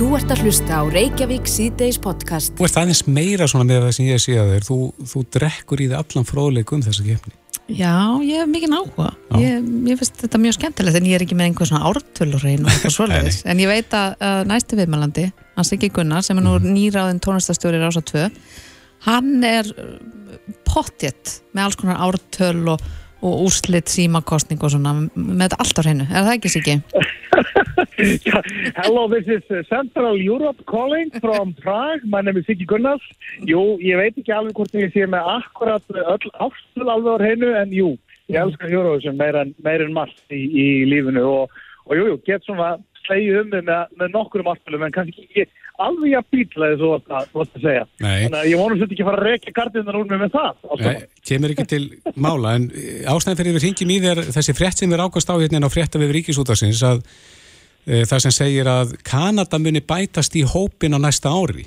Þú ert að hlusta á Reykjavík síðdeis podcast. Þú ert aðeins meira svona með það sem ég sé að þér. Þú, þú drekkur í þið allan fróðleik um þessa kefni. Já, ég hef mikið áhuga. Ég, ég finnst þetta mjög skemmtilegt en ég er ekki með einhver svona ártölurrein og eitthvað svoleiðis. En ég veit að, að næstu viðmælandi, hans ekki Gunnar, sem er nú Mhm. nýraðin tónlistastjóri Rása 2, hann er pottjett með alls konar ártöl og, og úrslit símakostning og svona með þetta allt á hreinu. Er það ekki sikki? Hello, this is uh, Central Europe calling from Prague. My name is Siggi Gunnars. Jú, ég veit ekki alveg hvort ég sé með akkurat öll ástul alveg á hreinu, en jú, ég elskar Eurovision meir en, en margt í, í lífinu og, og jú, jú, get svona slegið um með, með nokkur um ástilum, en kannski ekki alveg að býtla þessu að, að segja. Nei. Þannig að ég vonum þetta ekki fara að rekja gardinnar úr mig með það. Nei, kemur ekki til mála, en eh, ástæðan fyrir við ringjum í þér þessi frétt sem er ákast á hérna á frétta við ríkisútarsins að e, það sem segir að Kanada muni bætast í hópin á næsta ári.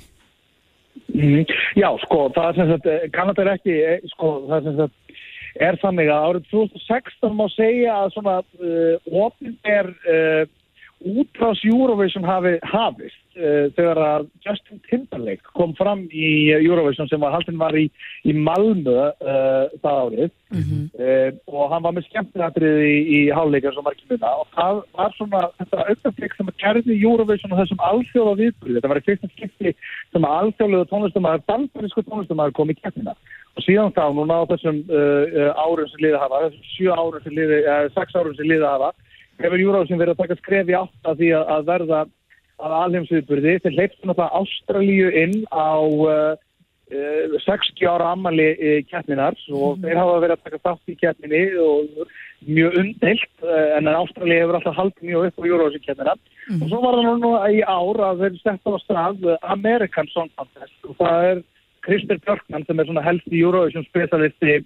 Mm, já, sko, það er sem sagt, eh, Kanada er ekki, eh, sko, það er sem sagt, er þannig að árið 2016 má segja að svona uh, opinber uh, útrás Eurovision hafi hafist uh, þegar að Justin Timberlake kom fram í Eurovision sem var haldin var í, í Malmö uh, það árið. Uh, og hann var með skemmtinatrið í, í háleikar sem var ekki minna. Og það var svona þetta auðvitað sem að gerði Eurovision og þessum alþjóða viðbúrið, þetta var í fyrsta skipti sem að alþjóðlega tónlistamæður, bandarísku tónlistamæður kom í keppnina. Og síðan þá núna á þessum árum sem liða hafa, þessum sjö árum sem liði, sex árum sem liða hafa hefur Eurovision verið að taka skref í átt að því að, að verða að alheimsviðburði. Þeir leiftu náttúrulega Ástralíu inn á uh, uh, 60 ára ammali uh, keppninar og þeir hafa verið að taka þátt í keppninni og mjög umdelt uh, en Ástralíu hefur alltaf haldið mjög upp á Eurovision keppnina. Og svo var það nú í ár að þeir setja á stað uh, American Song Contest. Og það er Krister Björkman sem er svona helsti Eurovision specialisti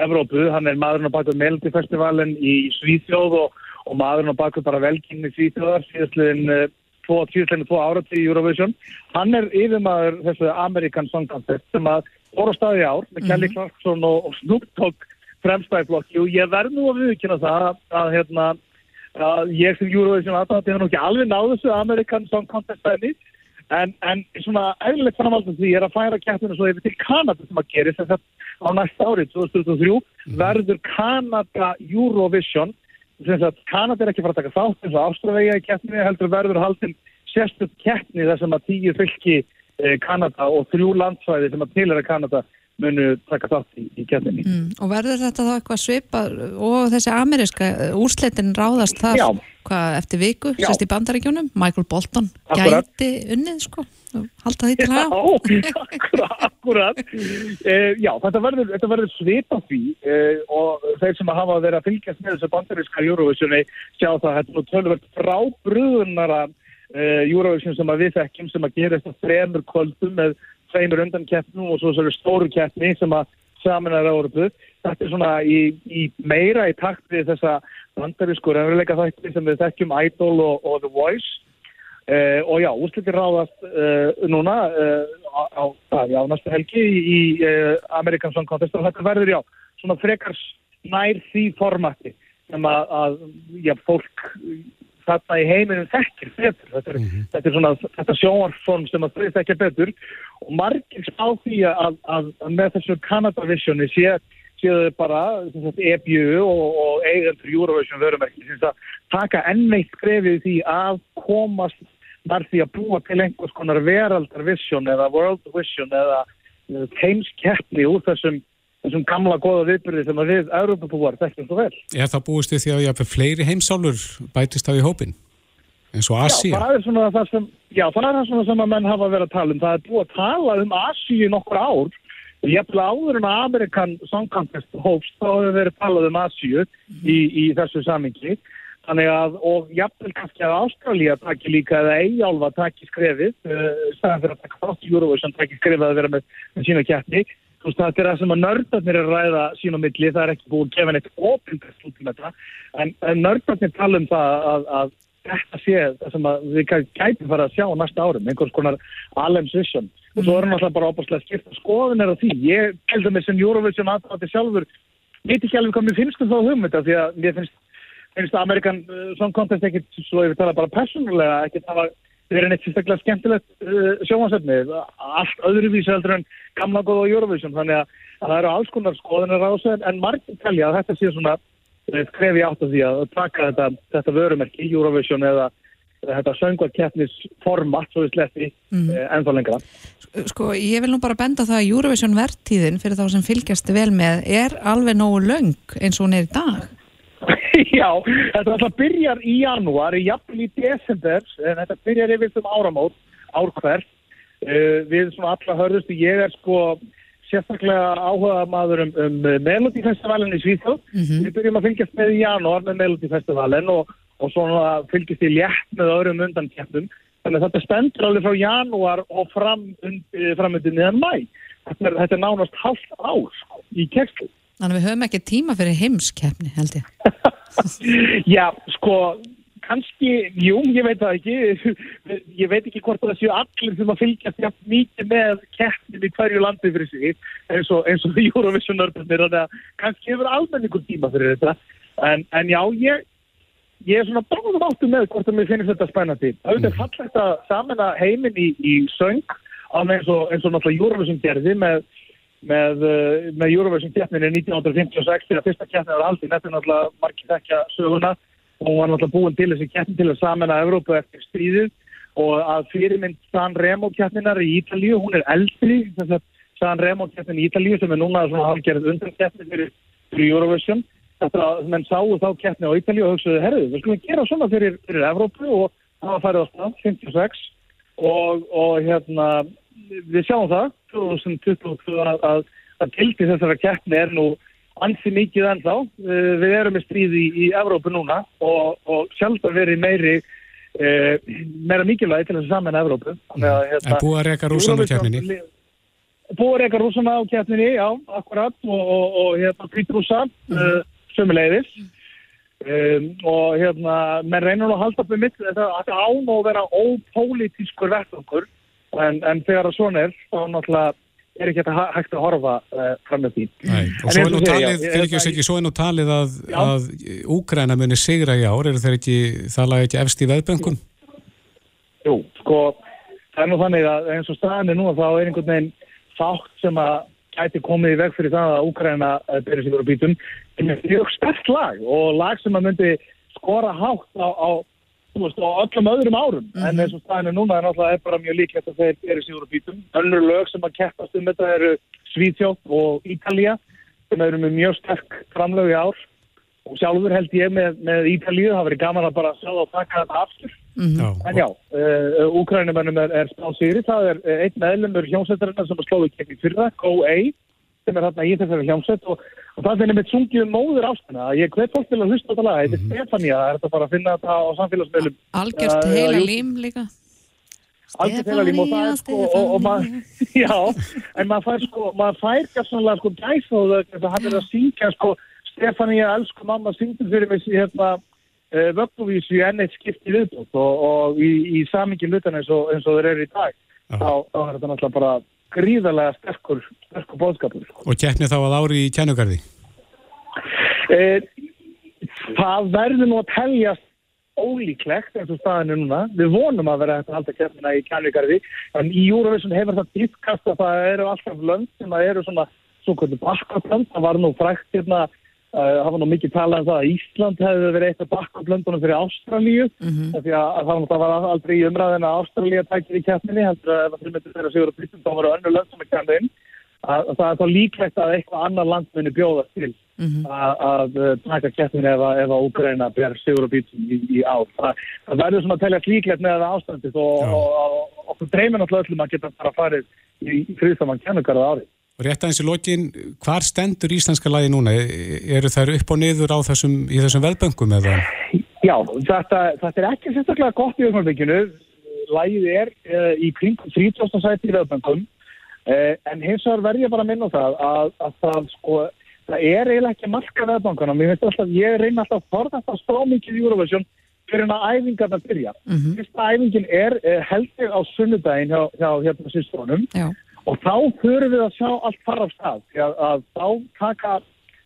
Evrópu, hann er maðurinn á baku Melody Festivalin í Svíþjóð og, og maðurinn á baku bara velkynni Svíþjóðar síðastliðin uh, tvo, síðastliðin tvo ára til Eurovision. Hann er yfirmaður þessu American Song Contest sem að voru staði ár með Kelly Clarkson og, og Snoop Dogg fremstæðflokki og ég verð nú að viðkynna það að, að hérna að ég sem Eurovision aðtátt hefur nú ekki alveg náðu þessu American Song Contest dæmi. En, en svona eðlilegt framhaldum því er að færa keppninu svo yfir til Kanada sem að gera þess að á næsta árið 2023 verður Kanada Eurovision Kanada er ekki fara að taka þátt eins og Ástrafega í keppninu heldur verður haldin sérstök keppni þar sem að tíu fylki eh, Kanada og þrjú landsvæði sem að tilhera Kanada munu taka þátt í, í keppninni. Mm. Og verður þetta þá eitthvað svipað og þessi ameríska úrslitin ráðast þar Já. hvað eftir viku, Já. sérst í bandaríkjunum Michael Bolton Akkurat. gæti unnið sko, halda því til Já, að akkurat, akkurat. Uh, já, þetta verður, verður svip af því uh, og þeir sem hafa verið að fylgjast með þessu bandaríska Eurovisioni sjá það að þetta er nú tölvöld frábrúðunara uh, Eurovision sem að við þekkjum sem að gera þetta þremur kvöldum með tveimur undan keppnum og svo þessari stóru keppni sem að saminar Európu. Þetta er svona í, í meira í takt við þessa bandarísku raunveruleika þætti sem við þekkjum Idol og, og The Voice Uh, og já, úrslitir ráðast uh, núna uh, á, á, á, næstu helgi í, í American Song Contest og þetta verður já, svona frekar nær því formati sem að, að já, fólk þarna í heiminum þekkir betur. Þetta er, þetta er svona þetta sjónvarform sem að þau þekkja betur. Og margir spá því að, að, að með þessu Canada Visioni sé séu þau bara sagt, EBU og, og eigendur Eurovision vörumerki sem sagt, taka ennveitt skrefið í því að komast þar því að búa til einhvers konar veraldar vision eða world vision eða teimskeppni úr þessum, þessum gamla góða viðbyrði sem að við Europabúar þekkjum svo vel. Er það búist því að jafnvel fleiri heimsálur bætist á í hópin? eins og Já, Asía? það er svona það sem, já, það er það svona sem að menn hafa verið að tala um. Það er búið að tala um Asíu nokkur ár. Ég hefði áður en að Amerikan Song Contest hófst, þá hefur verið talað um Asíu í, í þessu samingi. Að, og jafnvel kannski að Ástralía taki líka eða Eyjálfa taki skrefið, uh, stæðan fyrir að taka þátt í Eurovision taki skrefið að vera með, með sína kjarni. Þú veist, þetta er það sem að nördarnir er ræða sín á milli, það er ekki búið að gefa neitt opindast út um þetta, en, en nördarnir tala um það að, að þetta sé það sem að við gæ- gætum fara að sjá næsta árum, einhvers konar Allen's Vision. Og svo er hann alltaf bara opaslega skipta skoðun er á því. Ég held að með sem Eurovision aðtátti sjálfur, veit ekki alveg hvað mér finnst um þá hugmynda, því að mér finnst finnst Amerikan uh, Song Contest ekkit, svo ég vil tala bara persónulega, ekkit hafa verið neitt sérstaklega skemmtilegt uh, sjónvarsefni, allt öðruvísi heldur en gamla góða Eurovision, þannig að, að það eru alls konar skoðanir á þessu en margir telja að þetta sé svona skrefi átt af því að taka þetta, þetta vörumerki Eurovision eða þetta söngvarkeppnisformat svo við sleppi mm. eh, ennþá lengra. Sko, ég vil nú bara benda það að Eurovision verðtíðin fyrir þá sem fylgjast vel með er alveg nógu löng eins og hún er í dag. Já, þetta alltaf byrjar í janúar, jafnvel í desember, en þetta byrjar yfir þessum áramót, árkverð. Uh, við svona alla hörðustu, ég er sko sérstaklega áhuga maður um, um Melody Festivalin í Svíþjóð. Mm -hmm. Við byrjum að fylgjast með í janúar með Melody Festivalin og, og svona fylgjast í létt með öðrum undan keppnum. Þannig að þetta stendur alveg frá janúar og fram, fram undir niðan mæ. Þetta er, þetta er nánast halvt ár sko, í kekslu. Þannig að við höfum ekki tíma fyrir heimskeppni, held ég. Já, sko, kannski, jú, ég veit það ekki. Ég veit ekki hvort það séu allir sem að fylgja því að mikið með keppnum í hverju landi fyrir sig, eins og, eins og Eurovision-nördunir, þannig að kannski hefur almenningur tíma fyrir þetta. En, en já, ég, ég er svona báðum áttu með hvort að mér finnst þetta spennandi. Það er mm. fallegt að samena heiminn í, í söng, eins og, eins og náttúrulega Eurovision gerði með með, eh, með Eurovision keppninu 1956 þegar fyrsta keppninu var haldið, þetta er náttúrulega margir þekkja söguna hún var náttúrulega búin til þessi keppnin til að samena Evrópu eftir stríðið. Og að fyrirmynd San Remo keppninar í Ítalíu, hún er eldri þess að San Remo keppnin í Ítalíu sem er núna svona halgerð undan keppnin fyrir, fyrir Eurovision, þetta að menn sáu þá keppni á Ítalíu og hugsaðu, herru, við skulum gera svona fyrir, fyrir Evrópu og það var færið á stað, 56 og, og hérna við sjáum það 2022 að, að, að tildi þessara keppni er nú ansi mikið ennþá. Uh, við erum með stríð í, í Evrópu núna og, og sjálf að veri meiri uh, meira mikilvægi til þess að saman Evrópu. Að, hérna, en búið að reyka rúsan á keppninni? Búið að reyka rúsan á keppninni, já, akkurat og, og, og hérna kvítrúsa mm -hmm. uh, sömulegðis um, og hérna menn reynur nú að halda upp með mitt þetta án og vera ópolítiskur vettungur en, en þegar það svona er þá náttúrulega er ekki hægt að horfa uh, fram með því. Nei, og svo er nú talið, fylgjast ekki, svo er nú talið að, að Úgræna muni sigra í ár, er það ekki, það laði ekki efst í veðböngum? Jú, sko, það er nú þannig að eins og staðinni nú þá er einhvern veginn þátt sem að gæti komið í veg fyrir það að Úgræna uh, byrja sig voru bítum, en það er mjög stert lag og lag sem að myndi skora hátt á, á veist, á öllum öðrum árum. Mm -hmm. en eins og staðinu núna er náttúrulega bara mjög líklegt að þeir eru síður á bítum önnur lög sem að keppast um þetta eru Svítjótt og Ítalija sem eru með mjög sterk framlög í ár. Og sjálfur held ég með, með Ítalíu það verið gaman að bara sjá það og taka þetta aftur. Mm -hmm. en já, uh, Úkrænumennum er, er spáð sýri, það er einn meðlumur hjómsættarinnar sem að slóði kemur fyrra, GO-A sem er hérna í þessari hljómsveit. Og, og það finnir með sungið móður ástæna ég hveit fólk til að hlusta þetta lag. Þetta er -hmm. Stefania, það er þetta bara að finna þetta á samfélagsmeilum Algjört uh, heila lím líka. Algjört heila lím og það er sko og, og maður, já, en maður fær sko maður fær gæssanlega sko gæsa og það hann er að syngja sko Stefania, elsku mamma, syngdur fyrir mig hérna uh, vögguvísu í enneitt skipti viðbútt og, og í, í samingi lutan eins og þeir eru í dag þá, þá er þetta náttúrulega bara gríðarlega sterkur, sterkur bóðskapur. Sko. Og keppni þá að ári í kænugarði? Eh, það verður nú að teljast ólíklegt eins og staðinu núna. Við vonum að vera að halda keppnina í kænugarði, en í Júravissun hefur það dýrkast að það eru alltaf lönd sem að eru svona svona bakkaplönd. Það var nú frækt hérna Það uh, var nú mikið talað um það að Ísland hefði verið eitt af bakkablöndunum fyrir Ástralíu mm -hmm. því að það var aldrei í umræðin að Ástralíu tækir í keppninni heldur að það myndir þeirra sigur að byrjum þá voru önnu lönd sem er kæmið inn að, að það er þá líklegt að eitthvað annar land muni bjóða til mm -hmm. að, uh, taka keppninni ef að, Úgræna ber sigur að byrjum í, í ár. Það, það verður svona að telja líklegt með það ástandið og, og, og okkur dreymir náttúrulega öllum að geta Og rétt aðeins í lokin, hvar stendur íslenska lagi núna? Eru þær upp og niður á þessum, í þessum veðböngum eða? Já, þetta, þetta er ekki sérstaklega gott í öðvunarbygginu. Lagið er uh, í kring 30. sæti í veðböngum, uh, en hins vegar verð ég bara að minna það að, að það, sko, það er eiginlega ekki marka veðbönguna. Mér finnst alltaf, ég reyna alltaf að forða það stá mikið í Eurovision fyrir hann að æfingarna byrja. Mm -hmm. Fyrsta æfingin er uh, heldur á sunnudagin hjá, hjá hérna sístrónum. Já og þá höfum við að sjá allt fara á stað að, að þá taka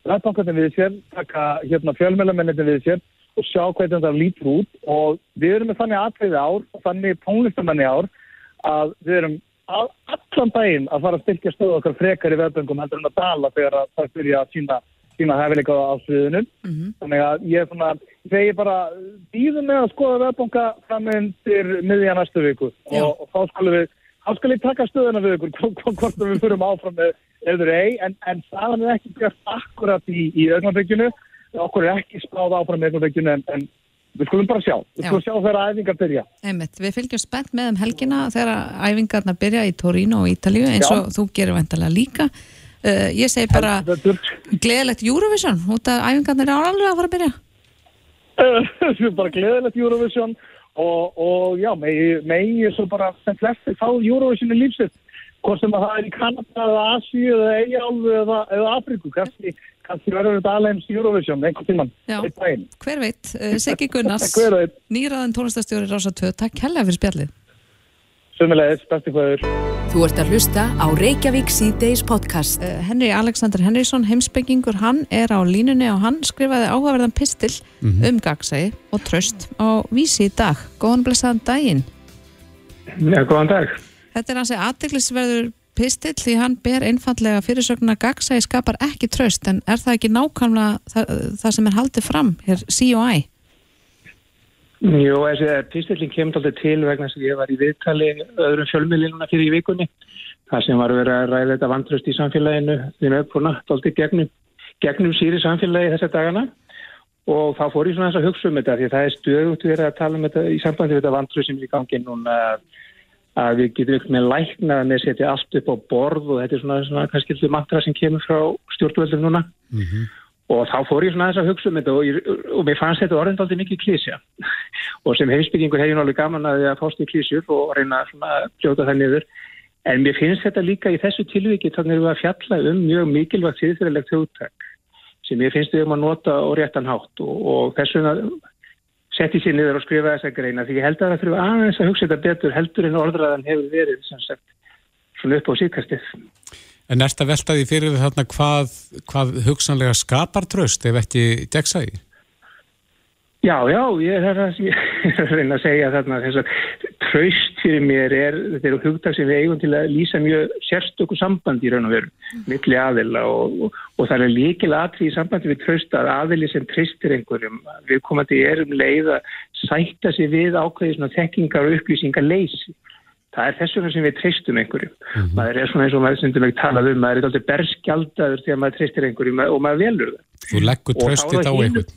ræðbankarnir við sér, taka hérna, fjölmjölamennir við sér og sjá hvernig þetta lítur út og við erum með þannig aðtriði ár og þannig tónlistamanni ár að við erum all, allan daginn að fara að styrkja stöðu okkar frekar í veðböngum heldur en að dala þegar að það byrja að sína, sína hefileika á sviðunum. Mm -hmm. Þannig að ég er svona, þegar ég bara býðum með að skoða veðbönga framöndir miðja næstu viku og, og þá skulum við, þá skulum við taka stöðuna við ykkur hvort við fyrum áfram með eður ei, en, en það er ekki gert akkurat í, í augnabönginu, okkur er ekki spáð áfram með augnabönginu en, en Við skulum bara sjá, við skulum sjá þegar æfingar byrja. Einmitt. Við fylgjum spennt með um helgina þegar æfingarna byrja í Torino og Ítalíu eins og Já. þú gerir vantilega líka. Uh, ég segi bara gleðilegt Eurovision út af æfingarna er alveg að fara að byrja. Uh, bara gleðilegt Eurovision og, og já, megi ég svo bara sem flesti fá Eurovision í lífsitt hvort sem að það er í Kanada eða Asíu eða Eigjálfu eða, eða Afriku kannski, kannski verður þetta alveg Eurovision, einhvern tíman hver veit, uh, Siggi Gunnars nýraðan tónlistastjóri Rása 2 takk hella fyrir spjallið. Sumulegis, besti hvaður Þú ert að hlusta á Reykjavík C-Days podcast uh, Henry Alexander Henriksson, heimsbyggingur hann er á línunni og hann skrifaði áhugaverðan pistil mm -hmm. um gagsæði og tröst á vísi í dag góðan blessaðan daginn Já, góðan dag Þetta er hansi aðdeglisverður pistill því hann ber einfallega fyrirsögnuna gagsæði skapar ekki tröst en er það ekki nákvæmlega það, það sem er haldið fram hér C.O.I. Jú, þessi pistillin kemur alltaf til vegna sem ég var í viðtali öðrum fjölmiðlínuna fyrir í vikunni það sem var verið að ræða þetta vantröst í samfélaginu þínu nátt alltaf gegnum, gegnum síri samfélagi þessa dagana og þá fór ég svona þess að hugsa um þetta því það er stöðut verið að tala um þetta í sambandi við þetta vantröst sem er í gangi núna að við getum ykkur með lækna með að setja allt upp á borð og þetta er svona, svona kannski mantra sem kemur frá stjórnvöldum núna mm -hmm. Og þá fór ég svona þess að hugsa um þetta og, ég, og mér fannst þetta orðin aldrei mikið klísja og sem heimsbyggingur hefði náttúrulega gaman að það fást í klísjur og reyna að fljóta það niður. En mér finnst þetta líka í þessu tilviki þannig að við að fjalla um mjög mikilvægt síðfyrirlegt hugtak sem ég finnst við um að nota og réttan hátt. Og, og þess vegna setti sér niður og skrifa þessa greina því ég held að það þurfa aðeins að hugsa þetta betur heldur en orðræðan hefur verið sem sagt svona upp á síðkastið. En er þetta veltaði fyrir þarna hvað, hvað hugsanlega skapar tröst ef ekki degsæði? Já, já, ég er að, ég er að reyna að segja þarna þess að tröst fyrir mér er, þetta eru hugdag sem við eigum til að lýsa mjög sérstöku samband í raun og veru, milli aðila og, og, og það er líkil aðri í sambandi við tröst að aðili sem tristir einhverjum, við komandi erum leið að sætta sig við ákveði svona tekningar og upplýsingar leysi. Það er þess vegna sem við tristum einhverjum. Mm -hmm. Maður er svona eins og maður sem við talað um, maður er alltaf berskjaldadur þegar maður tristir einhverjum og maður velur það. Þú leggur tröstið á einhvern.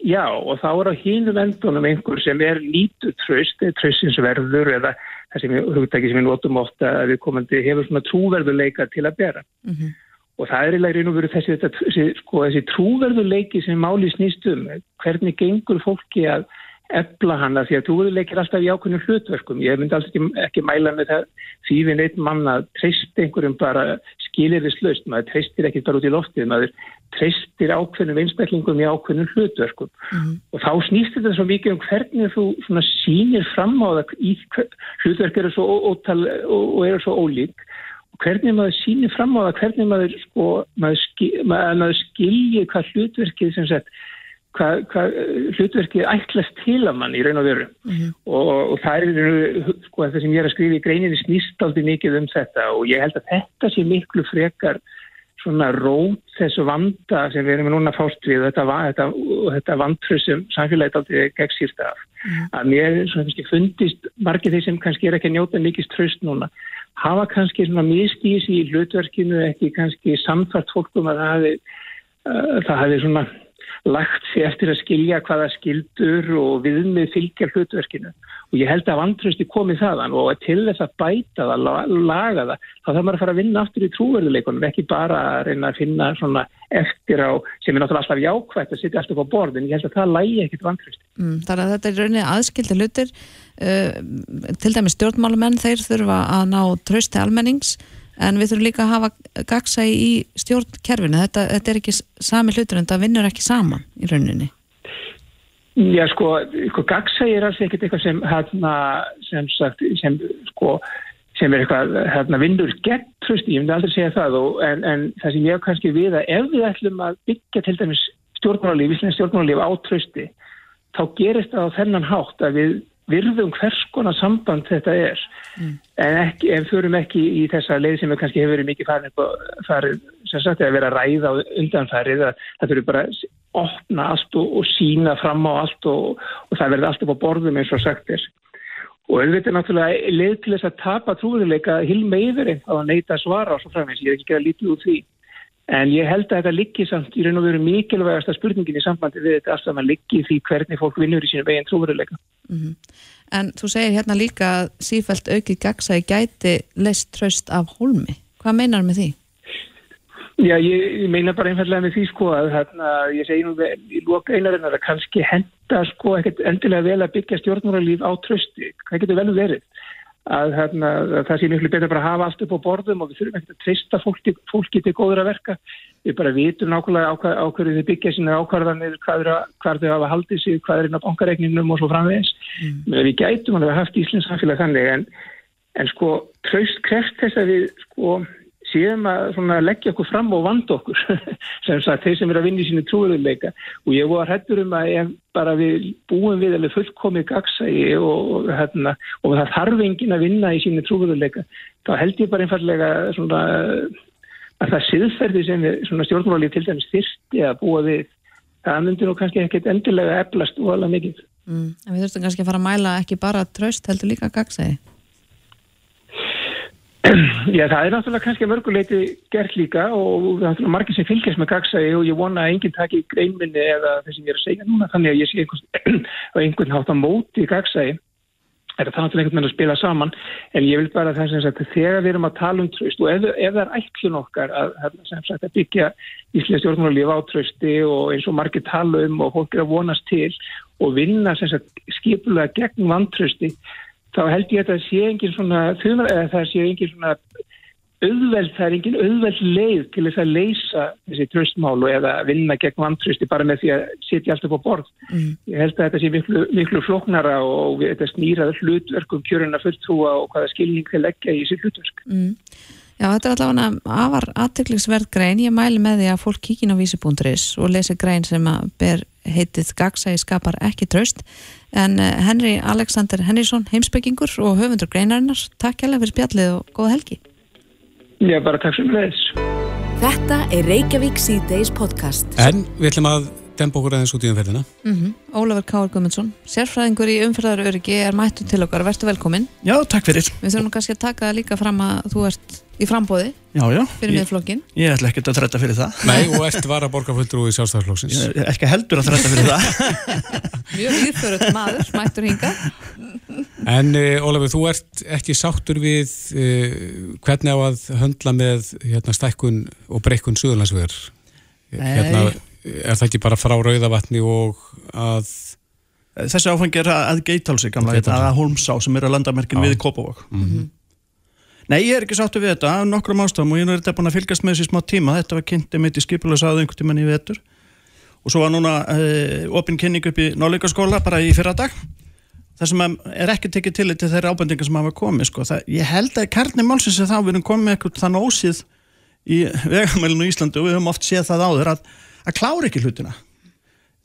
Já og þá er á hínum endunum einhver sem er lítið tröst eða tröstinsverður eða það sem hugtæki sem við notum ofta að við komandi hefur svona trúverðuleika til að bera mm -hmm. og það er eiginlega reyn og verið þessi, þessi, sko, þessi trúverðuleiki sem máli snýst um hvernig gengur fólki að ebla hana því að trúverðuleiki er alltaf í ákveðnum hlutverkum. Ég myndi alltaf ekki, ekki mæla með það því við neitt manna treyst einhverjum bara skilirist löst, maður treystir ekki bara út í loftið, maður treystir ákveðnum einstaklingum í ákveðnum hlutverkum. Mm -hmm. og þá snýst þetta svo mikið um hvernig þú sínir fram á það í hlutverk eru svo ótal og eru svo ólík. Hvernig maður sínir fram á það hvernig maður, sko, maður, skil, maður skilji hvað hlutverkið sem sett hvað hva, hlutverkið ætlast til að mann í raun og veru mm -hmm. og, og það er sko, það sem ég er að skrifa í greininni snýst aldrei mikið um þetta og ég held að þetta sé miklu frekar svona rót þessu vanda sem við erum núna fást við þetta, þetta, þetta vantröð sem samfélagið aldrei gegn sýrst af mm. að mér svona, fundist margir þeir sem kannski er ekki að njóta mikist tröst núna hafa kannski svona miskís í hlutverkinu ekki kannski samfart fólkum að það hafi, uh, það hafi svona lagt sér eftir að skilja hvaða skildur og viðmið fylgja hlutverkinu. Og ég held að vantrösti komið þaðan og til þess að bæta það, laga það þá þarf maður að fara að vinna aftur í trúverðuleikunum ekki bara að reyna að finna svona eftir á, sem er náttúrulega alltaf jákvægt að sitja alltaf á borðin, ég held að það lægi ekkit vantrösti. Mm, Þannig að þetta er rauninni aðskildi hlutir. Uh, til dæmis stjórnmálumenn þeir þurfa að ná trösti almennings en við þurfum líka að hafa gagsa í stjórnkerfinu, þetta, þetta er ekki sami hlutur en það vinnur ekki saman í rauninni. Já sko, sko gagsa er alls ekkert eitthvað sem hérna, sem sagt, sem sko sem er eitthvað hérna vinnur gegn trösti, ég myndi aldrei segja það og, en, en það sem ég kannski við að ef við ætlum að byggja til dæmis stjórnmálíf, íslensk stjórnmálíf átrösti, þá gerist það á þennan hátt að við virðum hvers konar samband þetta er. Mm. en, ekki, en förum ekki í þessa leið sem við kannski hefur verið mikið farið, farið sem sagt að vera ræð á undanfærið að það fyrir bara að opna allt og, og sína fram á allt og, og það verður allt upp á borðum eins og sagt er. Og auðvitað náttúrulega leið til þess að tapa trúðuleika hil meðurinn á að neyta svara og svo framins, ég er ekki að lítið út því En ég held að þetta liggi samt í raun og veru mikilvægasta spurningin í sambandi við þetta alltaf að liggi því hvernig fólk vinnur í sínu veginn trúveruleika. Mm -hmm. En þú segir hérna líka að sífælt aukið gagsæði gæti leist tröst af hólmi. Hvað meinar með því? Já, ég, ég meina bara einfallega með því sko að hérna, ég segi nú vel í loka einarinn að það kannski henda sko ekkert endilega vel að byggja stjórnmóralíf á trösti. Hvað getur vel verið? Að, hérna, að það sé miklu betur bara að hafa allt upp á borðum og við þurfum ekkert að trista fólki, fólki til góður að verka. Við bara vitum nákvæmlega á hverju þið byggja sína ákvarðanir, hvað, hvað þau hafa haldið sig, hvað er inn á bankareikningnum og svo framvegis. Mm. Við gætum að hafa haft Íslands samfélag þannig en, en sko tröst kreft þess að við sko séum að leggja okkur fram og vanda okkur sem sagt þeir sem er að vinna í sínu trúðuleika og ég var hættur um að ef bara við búum við alveg fullkomið gagsægi og, hérna, og það þarf engin að vinna í sínu trúðuleika þá held ég bara einfallega svona, að það siðferði sem stjórnmálið til dæmis þyrsti að búa við það myndir nú kannski ekkert endilega eflast og alveg mikið. Mm, En við þurftum kannski að fara að mæla ekki bara tröst heldur líka gagsægi Já, það er náttúrulega kannski mörguleiti gert líka og það er margir sem fylgjast með gagsæði og ég vona að enginn taki greinminni eða það sem ég er að segja núna þannig að ég sé einhvern, einhvern hátt á móti gagsæði er það náttúrulega einhvern veginn að spila saman? En ég vil bara það sem sagt þegar við erum að tala um tröst og ef, ef það er ætlun okkar að, sagt, að byggja íslensk stjórnmálíf á trösti og eins og margir tala um og fólk er að vonast til og vinna sagt, skipulega gegn vantrösti þá held ég að það sé engin svona það sé engin svona auðveld, það er engin auðveld leið til þess að leysa þessi tröstmálu eða vinna gegn vantrösti bara með því að setja allt upp á borð. Mm. Ég held að þetta sé miklu, miklu flóknara og þetta snýraður hlutverkum kjöruna fulltrúa og hvaða skilning þeir leggja í þessi hlutverk. Mm. Já, þetta er allavega afar aðtöklingsverð grein. Ég mæli með því að fólk kíkin á vísibúndris og lesi grein sem að ber heitið Gagsæði skapar ekki tröst. En eh, Henry Alexander Henriksson, heimsbyggingur og höfundur greinarinnar, takk hjálpa fyrir spjallið og góða helgi. Já, bara takk fyrir þess. Þetta er Reykjavík C-Days podcast. En við ætlum að dempa okkur aðeins út í umferðina. Mm -hmm. Ólafur Káur Gumundsson, sérfræðingur í umferðaröryggi er mættu til okkar. Vertu velkomin. Já, takk fyrir. Við þurfum kannski að taka líka fram að þú ert í frambóði já, já. fyrir miðflokkin. Ég ætla ekkert að þrætta fyrir það. Nei, og ert var að borga fulltrú í sjálfstæðarflokksins. Ég er ekki heldur að þrætta fyrir það. Mjög íðförut maður, mættur hinga. En uh, Ólafur, þú ert ekki sáttur við uh, hvernig á að höndla með hérna, stækkun og breykun suðurlandsvegar. Hérna, er það ekki bara frá Rauðavatni og að þessi áfengi er að Geitálsi að Holmsá sem er að landamerkin við Kópavók mm -hmm. Nei, ég er ekki sáttu við þetta af nokkrum ástafum og ég er þetta búin að fylgast með þessi smá tíma, þetta var kynntið mitt í skipulegsaðu einhvern tíman í vetur. Og svo var núna eh, opinn kynning upp í náleikaskóla bara í fyrra dag það sem er ekki tekið til til þeirra ábendingar sem hafa komið sko. það, ég held að kærni málsins er þá við erum komið eitthvað þann ósið í vegamælinu í Íslandu og við höfum oft séð það áður að að klára ekki hlutina.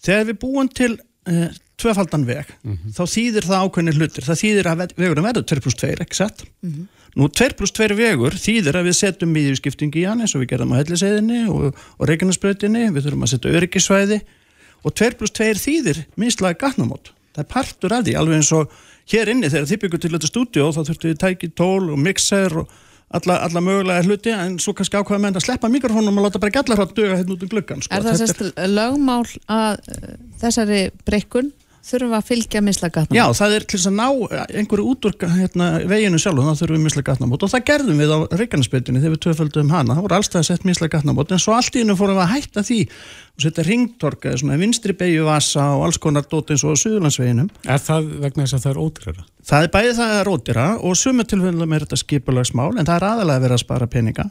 Þegar við búum til uh, tvöfaldan veg mm -hmm. þá þýðir það ákveðinir hlutir. Það þýðir að vegurum verður 2 plus 2 ekki sett mm -hmm. nú 2 plus 2 vegur þýðir að við setjum miðjurskiptingi í hann eins og við gerðum á helliseiðinni og, og reginnarspröytinni við þurfum að setja öryggisvæði og 2 plus 2 þýðir minnslaði gatnamót. Það er partur af því alveg eins og hér inni þegar þið byggur til þetta stúdíu þá þurftu við tæki tól og mixer og alla, alla mögulega hluti en svo kannski ákveða með að sleppa mikrofónum og láta bara gætla hrátt döga hérna út um gluggan sko. Er það sérst lögmál að uh, þessari breykun þurfum að fylgja mislega gatnamót? Já, það er til þess að ná einhverju út úr hérna, veginu sjálf og þá þurfum við mislega gatnamót og það gerðum við á Reykjanesbyrjunni þegar við tvöföldum hana, það voru allstað sett mislega gatnamót en svo allt í hennu fórum við að hætta því og setja ringtorka, svona vinstri beigju vasa og alls konar dót eins og Suðurlandsveginum. Er það vegna þess að það er ódýrara? Það er bæðið það er ódýra og sumu tilfellum er þetta skipulagsmál en það er aðalega að vera að spara peninga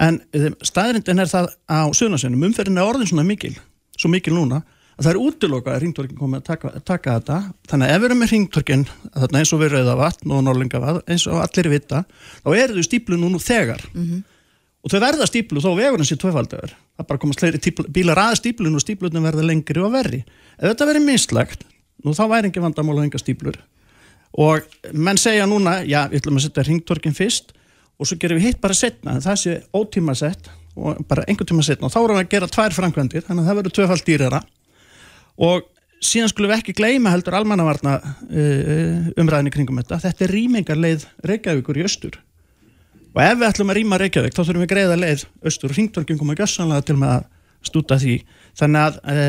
en eh, staðrindin er það á Suðurlandsveginum, umferðin er orðin svona mikil, svo mikil núna að það er útilokað að ringtorkin komið að taka, taka þetta. Þannig að ef við erum með ringtorkin þarna eins og við rauða vatn og norlinga vatn eins og allir vita þá eru þau stíplu nú þegar. Mm -hmm. og þau verða stíplu þó vegurinn sé tvöfaldagur það bara komast bílar að stíplun og stíplunum verða lengri og verri. Ef þetta verður mislagt, nú þá væri ekki vandamál að enga stíplur og menn segja núna, já, við ætlum að setja ringtorkin fyrst og svo gerum við hitt bara setna, það sé ótíma sett og bara einhvern tíma setna og þá erum við að gera tvær framkvæmdir, þannig að það verður tvöfald dýrara og síðan skulum við ekki gleyma heldur almannavarna uh, umræðinni kringum þetta, þetta er rýmingarleið Reykjavíkur í östur og ef við ætlum að rýma Reykjavík þá þurfum við greiða leið austur. Og ringtorkin koma gössanlega til með að stúta því. Þannig að e,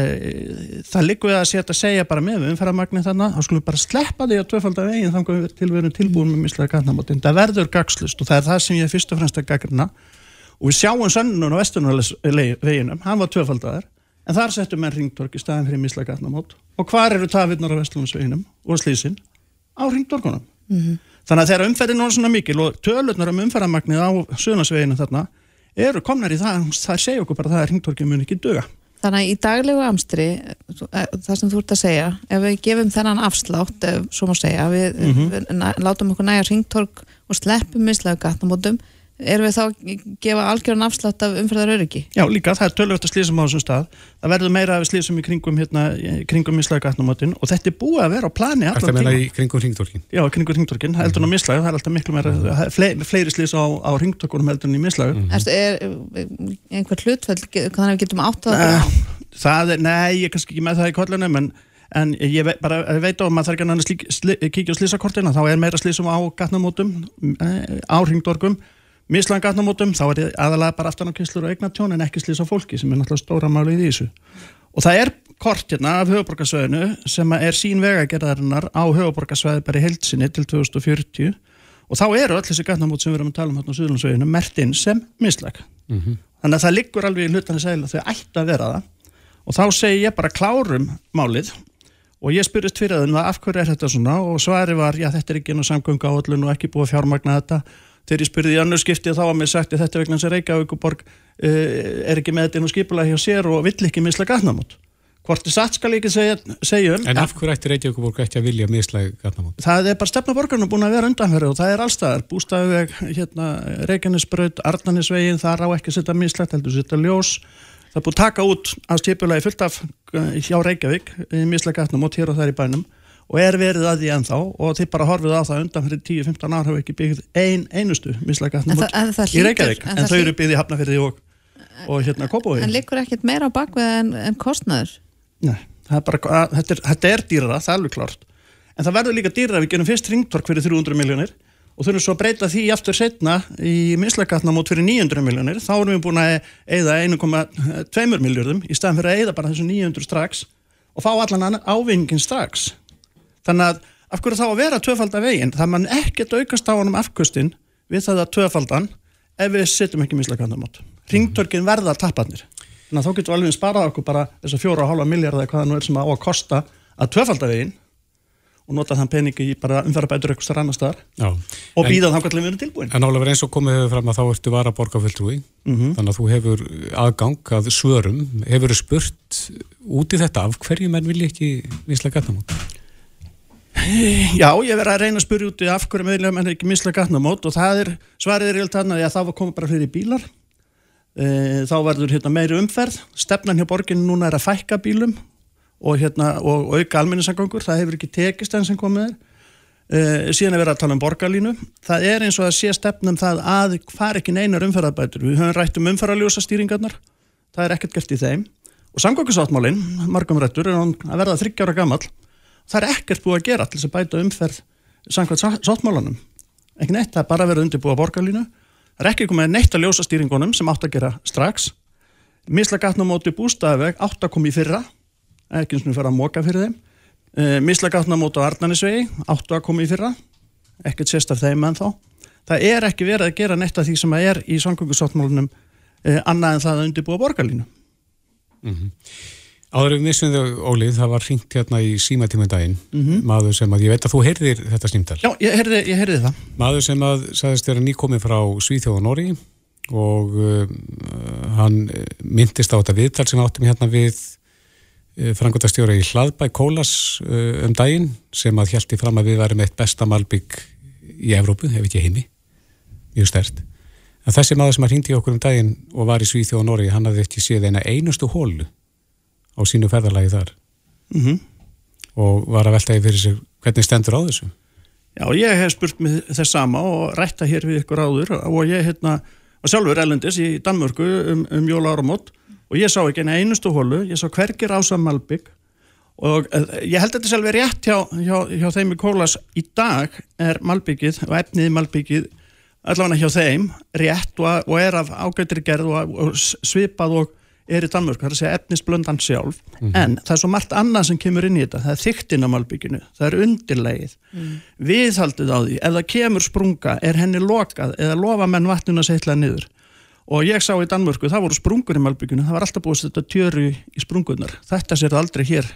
það likur við að setja að segja bara með umferðarmagnin þannig þá skulum við bara sleppa því að tvöfald af veginn þannig að til við erum tilbúin með mislega gatnamáttinn það verður gagslust og það er það sem ég fyrst og fremst að gagrina og við sjáum sönnun á vestunarveginum, hann var tvöfaldaður en þar settum við ringtork í staðin fyrir mislega gatnamátt og hvar eru tafirnar á vestunarveginum og slísin á ringtorkunum mm -hmm. Þannig að þegar umferðin er svona mikil og tölurnar um umferðarmagnið á sögnarsveginu þarna eru komnar í það, það segja okkur bara að það er hringtorkið mun ekki döga. Þannig að í daglegu amstri, eh, það sem þú ert að segja, ef við gefum þennan afslátt, svo má segja, við, mm -hmm. við látum okkur næja hringtork og sleppum mislaðu gatnamótum, erum við þá að gefa algjörðan afslátt af umfyrðar öryggi? Já, líka, það er tölvögt að slísum á þessum stað það verður meira af slísum í kringum hérna, kringum mislaðu gatnamótin og þetta er búið að vera á plani allar tíma. Þetta meina í kringum ringtorkin? Já, kringum ringtorkin, það heldur nú mislaðu, það er alltaf miklu meira, mm. fleiri, fleiri slís á, á ringtorkunum heldur en í mislaðu. Mm. Er einhver hlutfell, að við getum átt að það? Það er, nei, ég er kannski ekki með það í kollunum, en en ég veit, bara, ég veit á að maður þarf ekki að kíkja á slísakortina, þá er meira slísum á gatnamótum, eh, á ringdorgum mislan gatnamótum, þá er þetta aðalega bara aftan á kyslur og eignatjón en ekki slís á fólki sem er náttúrulega stóra málið í þessu. Og það er kort hérna af höfuborgarsvæðinu sem er sín vegagerðarinnar á höfuborgarsvæði bara í heilsinni til 2040 og þá eru öll þessi gatnamót sem við erum að tala um hérna á Suðlandsvæðinu mert inn sem mislag mm -hmm. þannig að það liggur alveg í hlutan að segla þau ætti að vera það. Og þá segi ég bara klárum málið. Og ég spyrist fyrir það af hverju er þetta svona? Og svari var já þetta er ekki einu samgöngu áallun og ekki búið fjármagna þetta þegar ég spurði í annars skipti þá að mér sagt að þetta vegna sem Reykjavíkuborg uh, er ekki með þetta inn og skipula hjá sér og vill ekki misla gatnamót. Hvort er satt skal ég ekki segja, um. En af hverju ætti Reykjavíkuborg ekki að vilja misla gatnamót? Það er bara stefnaborgarnu búin að vera undanferð og það er allstaðar, bústæðuveg hérna, Reykjanesbröð, Arnanesvegin þar á ekki að setja mislagt, heldur setja ljós. Það er búin að taka út á skipulagi fullt af eh, hjá Reykjavík misla gatnamót hér og þar í bænum og er verið að því ennþá og þið bara horfið á það undan fyrir 10-15 ár hafa ekki byggð ein einustu mislægatnum í Reykjavík. en, en þau eru byggðið hafnafyrði og, og hérna Kópói En likur ekkit meira á bakvið en, en kostnæður? Nei, er bara, þetta, er, þetta er dýrara, það er alveg klart en það verður líka dýrara, við genum fyrst ringtork fyrir 300 miljónir og þurfum svo að breyta því aftur setna í mislægatna mót fyrir 900 miljónir þá erum við búin að eigða 1,2 miljóðum í staðan fyrir að eigða bara þessu 900 strax og fá allan ávinningin strax þannig að af hverju þá að vera tvöfalda veginn? Það mann ekkert aukast á honum afkvöstin við það að tvöfaldan ef við setjum ekki mislagandamót. Ringtörkin verða tapparnir þannig að þá getum við alveg sparað okkur bara þess að fjóra og hálfa miljard eða hvaða nú er sem á að kosta að tvöfalda veginn og nota þann peningi í bara umfærabætur eitthvað starf annar staðar og býða þann hvað við erum tilbúin. En álega eins og komið hefur fram að þá ertu vara borgarfjöldrúi mm -hmm. þannig að þú hefur aðgang að svörum. Hefur spurt út í þetta af hverju menn vilja ekki vinslega gatnamót Já, ég verði að reyna að spyrja út í af hverju meðlega menn er ekki misla gatnamót og það er, svarið er rétt þannig að það var komið bara fyrir bílar. E, þá verður hérna, meiri umferð. Stefnan hjá borginu núna er að fækka bílum og, hérna, og, auka alminnisangangur, það hefur ekki tekist enn sem komið er. E, síðan er verið að tala um borgarlínu. Það er eins og að sé stefnum það að far ekki neinar umferðarbætur. Við höfum rætt um umferðarljósa stýringarnar það er ekkert gert í þeim. Og samgöngusáttmálinn, margum rættur, er að verða þryggjára gammal það er ekkert búið að gera til þess að bæta umferð samkvæmt sáttmálanum. Ekki neitt, það er bara verið undirbúið á borgarlínu. Það er ekki komið neitt að ljósa stýringunum sem átt að gera strax. Mislagatnum móti bústæðaveg átt að koma í fyrra ekki eins og fyrir að móka fyrir þeim. E, eh, mislagatnum móti á Arnanisvegi átt að koma í fyrra ekkert sérstaf þeim en þá það er ekki verið að gera neitt af því sem er í samgöngusáttmálunum e, annað en það að undirbúa borgarlínu. Mm -hmm. Áður við missum þau, Ólið, það var hringt hérna í símatímundaginn, mm -hmm. maður sem að, ég veit að þú heyrðir þetta snýmdal. Já, ég heyrði, ég heyrði það. Maður sem að sagðist vera nýkomið frá Svíþjóð og Nóri og uh, hann myndist á þetta viðtal sem áttum hérna við uh, frangotastjóra í Hlaðbæk Kólas uh, um daginn sem að hjælti fram að við varum eitt besta malbygg í Evrópu, ef ekki heimi, mjög stert. En þessi maður sem að hrýndi okkur um daginn og var í Svíþjóð og Norri, hann hafði ekki séð eina einustu hólu á sínu ferðarlagi þar mm -hmm. og var að veltaði fyrir sig hvernig stendur á þessu. Já, ég hef spurt mig þess sama og rætta hér við ykkur áður og ég hérna, var sjálfur elendis í Danmörku um, um jóla áramót og ég sá ekki einustu hólu, ég sá hvergir ása Malbygg og uh, ég held að þetta selvi rétt hjá, hjá, hjá þeim í Kólas í dag er Malbyggið og efnið Malbyggið allavega hjá þeim rétt og, og er af ágættir gerð og, og svipað og er í Danmörk, það er að segja efnisblöndan sjálf mm -hmm. en það er svo margt annað sem kemur inn í þetta það er þyktinn á malbygginu, það er undirlegið mm. viðhaldið á því ef það kemur sprunga, er henni lokað eða lofa menn vatnuna að setla niður og ég sá í Danmörku, það voru sprungur í malbygginu, það var alltaf búið þetta tjöru í sprungunar, þetta sér aldrei hér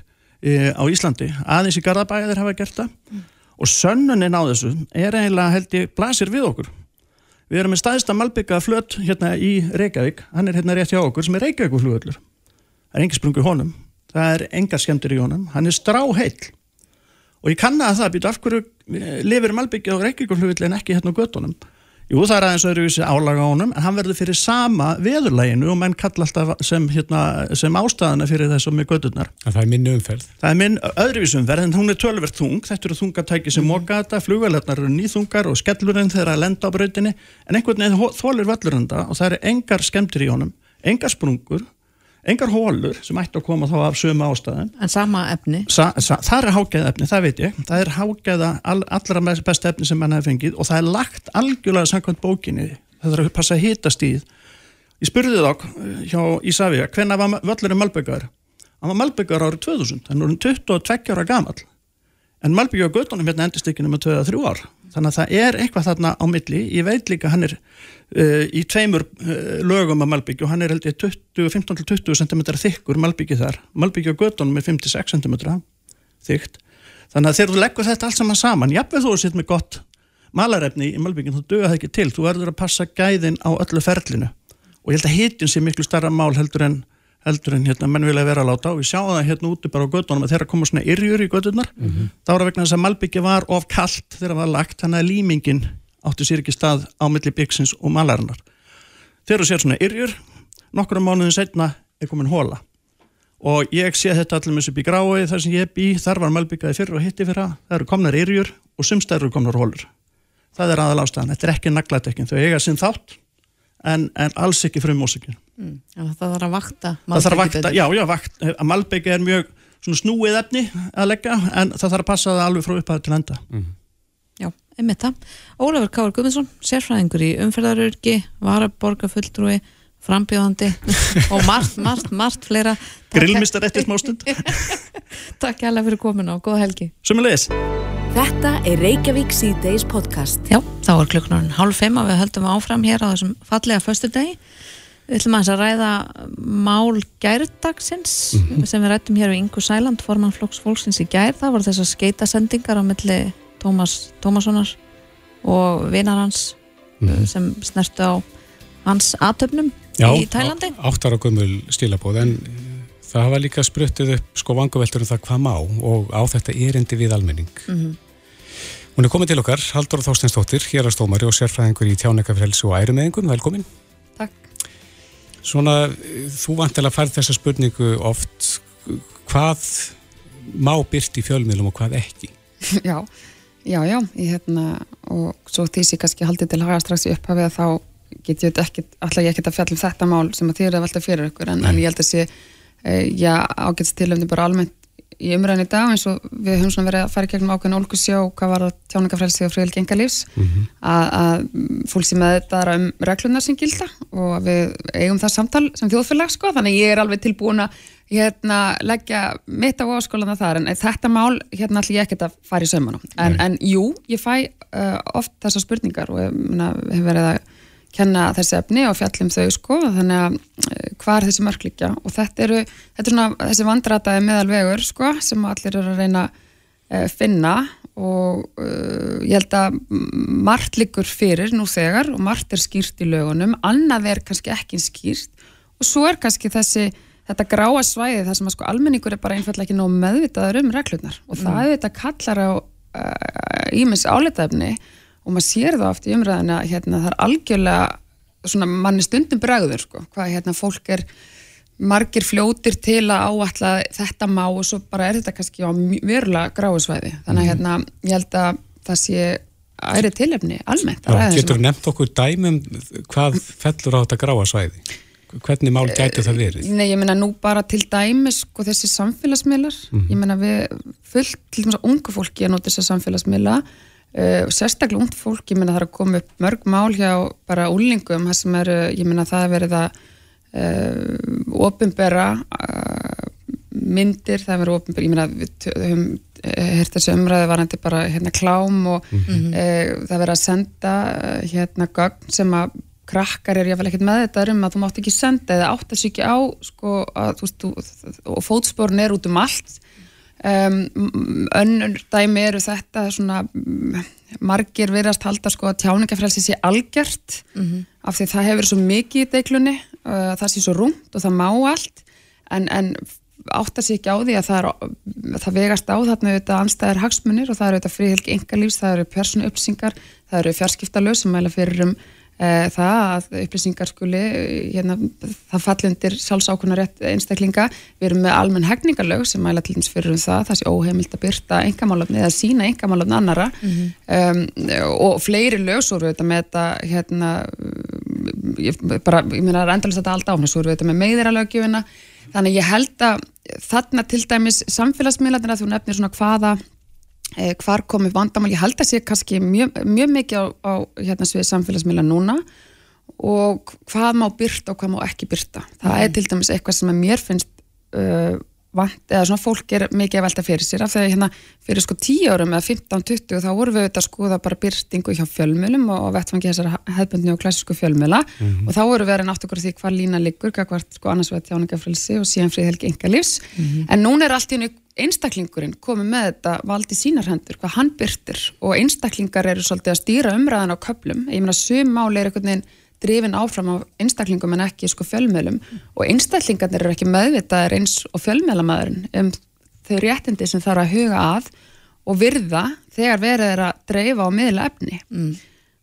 e, á Íslandi, aðeins í Garðabæðir hafa gert það mm. og sönnunin á þessu er eiginlega held ég blasir við okkur Við erum með staðista malbygga flöt hérna í Reykjavík, hann er hérna rétt hjá okkur sem er Reykjavík flugöllur. Það er engi sprungu honum, það er engar skemmtir í honum, hann er stráheill. Og ég kanna að það býta af hverju lifir malbyggja á Reykjavík flugöllu en ekki hérna á göttunum. Jú, það er aðeins öðruvísi álaga á honum, en hann verður fyrir sama veðurlæginu og menn kalla alltaf sem, hérna, sem ástæðana fyrir þessum með gödurnar. Það er minni umferð. Það er minn öðruvísi umferð, en hún er tölverð þung, þetta eru þungatæki sem moka þetta, flugvelarnar eru nýþungar og skellurinn þeirra að lenda á brautinni, en einhvern veginn þólir vallurunda og það eru engar skemmtir í honum, engar sprungur engar hólur sem ætti að koma þá af sömu ástæðin. En sama efni? Sa, sa, það er hágæða efni, það veit ég. Það er hágæða all, allra besta efni sem mann hefur fengið og það er lagt algjörlega samkvæmt bókinni. Það þarf að passa að hita stíð. Ég spurði þá eh, hjá Ísafíja, hvenna var völlurinn Malbyggar? Hann var Malbyggar árið 2000, hann var 22 ára gamal. En Malbyggar á göttunum hérna endist ekki nema 2-3 ár. Þannig að það er eitthvað þarna á milli. Ég veit líka hann er uh, í tveimur uh, lögum af Malbyggi og hann er held ég 15-20 cm þykkur Malbyggi þar. Malbyggi á göttunum er 56 cm þykt. Þannig að þegar þú leggur þetta allt saman saman, jafnveg þú sitt með gott malarefni í Malbyggin, þú dögur það ekki til. Þú verður að passa gæðin á öllu ferlinu og ég held að hitin sé miklu starra mál heldur en heldur en hérna menn vilja vera að láta og við sjáum það hérna úti bara á gödunum að þeirra koma svona yrjur í gödunar mm -hmm. þá er það vegna þess að Malbyggi var of kallt þegar það var lagt, þannig að límingin átti sér ekki stað á milli byggsins og malarinnar. Þegar þú sér svona yrjur, nokkru mánuðin setna er komin hóla og ég sé þetta allir með bí grái þar sem ég bý, þar var Malbyggaði fyrir og hitti fyrir það, eru komnar yrjur og sumstæður eru komnar hólur. Það er aðal ástæðan, þetta er ekki naglætekkin, þau eiga sinn þátt en, en alls ekki frum músikin. Mm, það þarf að vakta það þarf að vakta, já, já, vakt, að malbyggi er mjög snúið efni að leggja en það þarf að passa það alveg frá upphæðu til enda. Mm. Já, einmitt það. Ólafur Káur Guðmundsson, sérfræðingur í umferðarörgi varaborgafulltrúi frambjóðandi og margt, margt, margt fleira. Grillmistar eftir smástund. Takk hjálpa fyrir komin og góða helgi. Sumulegis Þetta er Reykjavík C-Days podcast Já, þá er klukkunarinn hálf fimm og við höldum áfram hér á þessum fallega föstu degi Við ætlum að ræða mál gærdagsins mm -hmm. sem við rættum hér á Ingu Sæland, formann Flóks Fólksins í gær. Það voru þessar skeitasendingar á milli Tómas Tómassonar og vinar hans mm -hmm. sem snertu á hans aðtöfnum í Tælandi. Já, áttar á gömul stílabóð en það hafa líka spruttuð upp sko vanguveltur um það hvað má og á þetta erindi við almenning. Mm -hmm. Hún er komið til okkar, Haldur Þástensdóttir, hér að stómari og sérfræðingur í tjánleikafrelsu og ærumeðingun. Velkomin. Svona, þú vantilega færð þessa spurningu oft, hvað má byrti í fjölmiðlum og hvað ekki? Já, já, já, ég hérna, og svo því sem ég kannski haldið til að hafa strax í upphafið þá get ég ekki, alltaf ég ekki að fjalla um þetta mál sem að þið eru að velta fyrir ykkur, en, en ég held að sé, e, já, ágætst tilöfni bara almennt í umræðin í dag eins og við höfum svona verið að fara gegnum ákveðin ólkusjó hvað var það tjáningafrelsi og friðelgi engalífs mm -hmm. að fólk sem með þetta er um reglunar sem gilda og við eigum það samtal sem þjóðfélag sko. Þannig ég er alveg tilbúin að hérna, leggja mitt á áskólana þar en þetta mál hérna ætlum ég ekkert að fara í sömmunum en, en jú, ég fæ uh, oft þessar spurningar og ég hef verið að kenna þessi efni og fjallum þau sko. Þannig að eh, hvað er þessi mörklikja og þetta eru, þetta er svona þessi vandrataði meðalvegur sko sem allir eru að reyna að uh, finna. Og uh, ég held að margt liggur fyrir nú þegar og margt er skýrt í lögunum. Annað er kannski ekki skýrt. Og svo er kannski þessi þetta gráa svæði þar sem að sko almenningur er bara einfallega ekki nóg meðvitaður um reglurnar. Og það er mm. þetta kallar á ímis uh, áletaefni og maður sér það oft í umræðina hérna, það er algjörlega svona manni stundum bregður sko, hvað hérna fólk er margir fljótir til að áalla þetta má og svo bara er þetta kannski á verulega gráðsvæði þannig að hérna ég held að það sé æri tilefni almennt Já, Getur þú nefnt okkur dæmum hvað fellur á þetta gráðsvæði? Hvernig mál gætu það verið? Nei, ég menna nú bara til dæmis sko þessi samfélagsmiðlar mm -hmm. ég menna við fullt til dæmis að ungu fólki að nota þessa samfélagsmiðla uh, sérstaklega ungt fólk, ég menna það er að koma upp mörg mál hjá bara úlingum, það sem eru, ég menna það er verið að uh, ofinbera uh, myndir, það verður ofinbera, ég menna við höfum hert þessu umræði varandi bara hérna klám og mm -hmm. það verður að senda hérna gögn sem að krakkar er jáfnvel ekkert með þetta um að þú mátt ekki senda eða átt að ekki á sko, að, veist, þú, og fótsporn er út um allt um, önnur dæmi eru þetta svona margir verðast halda sko að tjáningafrælsi sé algjört mm -hmm. af því það hefur svo mikið í deiklunni uh, það sé svo rúmt og það má allt en, en átt að sé ekki á því að það, er, það vegast á þarna auðvitað anstæðir hagsmunir og það eru auðvitað fríhilgi engalífs, það eru persónu uppsingar, það eru fjarskiptalög sem mæla fyrir um það að upplýsingar skuli hérna, það falli undir sjálfsákunar einstaklinga, við erum með almenn hegningarlög sem mæla til dæmis fyrir um það það sé óheimilt að byrta engamálöfni eða sína engamálöfni annara mm -hmm. um, og fleiri lög svo eru við með þetta hérna ég, bara, ég meina að endalist þetta allt áfna svo eru við þetta með meðiralögjöfina þannig ég held að þarna til dæmis samfélagsmiðlarnir að þú nefnir svona hvaða eh, hvar komið vandamál, ég held að sé kannski mjög, mjög mikið á, á hérna svið samfélagsmiðla núna. Og hvað má byrta og hvað má ekki byrta það mm. er til dæmis eitthvað sem mér finnst uh, vant, eða svona fólk er mikið að velta fyrir sér. Af því að hérna fyrir sko 10 árum eða 15-20 þá vorum við auðvitað að skoða bara byrtingu hjá fjölmjölum og vettfangi þessar hefðbundni og klassísku fjölmjöla mm -hmm. og þá vorum við að reyna átt okkur því hvað lína liggur, hvað hvort sko annars veið tjáningafrelsi og síðan fríðhelgi einstaklingurinn komið með þetta valdi sínar hendur, hvað hann byrtir og einstaklingar eru svolítið að stýra umræðan á köplum, ég meina sum máli er einhvern veginn drifin áfram af einstaklingum en ekki sko fjölmjölum mm. og einstaklingarnir eru ekki meðvitaðir eins og fjölmjölamæðurinn um þau réttindi sem þarf að huga að og virða þegar verið er að dreifa á miðla efni mm.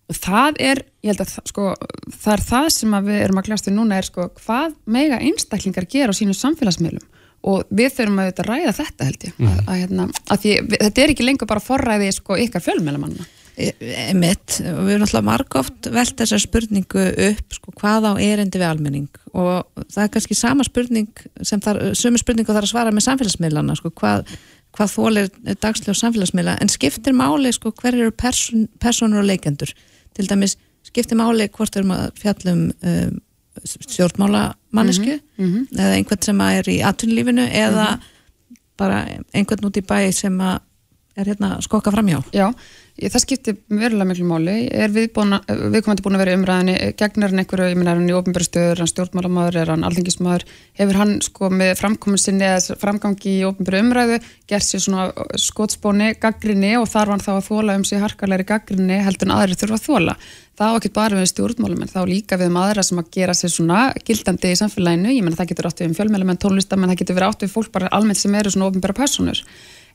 og það er, ég held að sko, það er það sem við erum að kljástu núna er sko hvað mega einstaklingar gera á sínu samfélagsmiðlum og við þurfum að ræða þetta held ég. Mm. að, að, hérna, að því, þetta er ekki lengur bara forræði sko ykkar fjölmjölamanna Emitt, við erum alltaf margóft velt þessar spurningu upp sko, hvað á erindi við almenning? Og það er kannski sama spurning sem þar, sömu spurningu þarf að svara með samfélagsmiðlana sko, hvað, hvað þólir dagslega samfélagsmiðla, en skiptir máli sko, hver eru person, personur og leikendur til dæmis, skiptir máli hvort erum að fjallum um, stjórnmálamannisku mm -hmm. eða einhvern sem er í atvinnlífinu eða mm -hmm. bara einhvern út í bæ sem er hérna skokka framjá Já það skiptir verulega miklu máli. Er viðkomandi búin að vera umræðinni gegnar hann einhverju, ég minna er hann í ofnbjörnstöður er hann stjórnmálamæður, er hann alþengismæður hefur hann sko með framkomin sinni eða framgangi í ofnbjörn umræðu gert sér svona skótspóni gaggrinni og þar var hann þá að þóla um sig harkarleiri gaggrinni heldur en aðri þurfa að þóla var ekki bara við stjórnmálum en þá líka við um aðra sem að gera sér svona gildandi í samfélaginu, ég menna það getur átt við um fjölmjölumenn tónlistamenn, það getur verið átt við fólk bara almennt sem eru svona ofnbjörn personur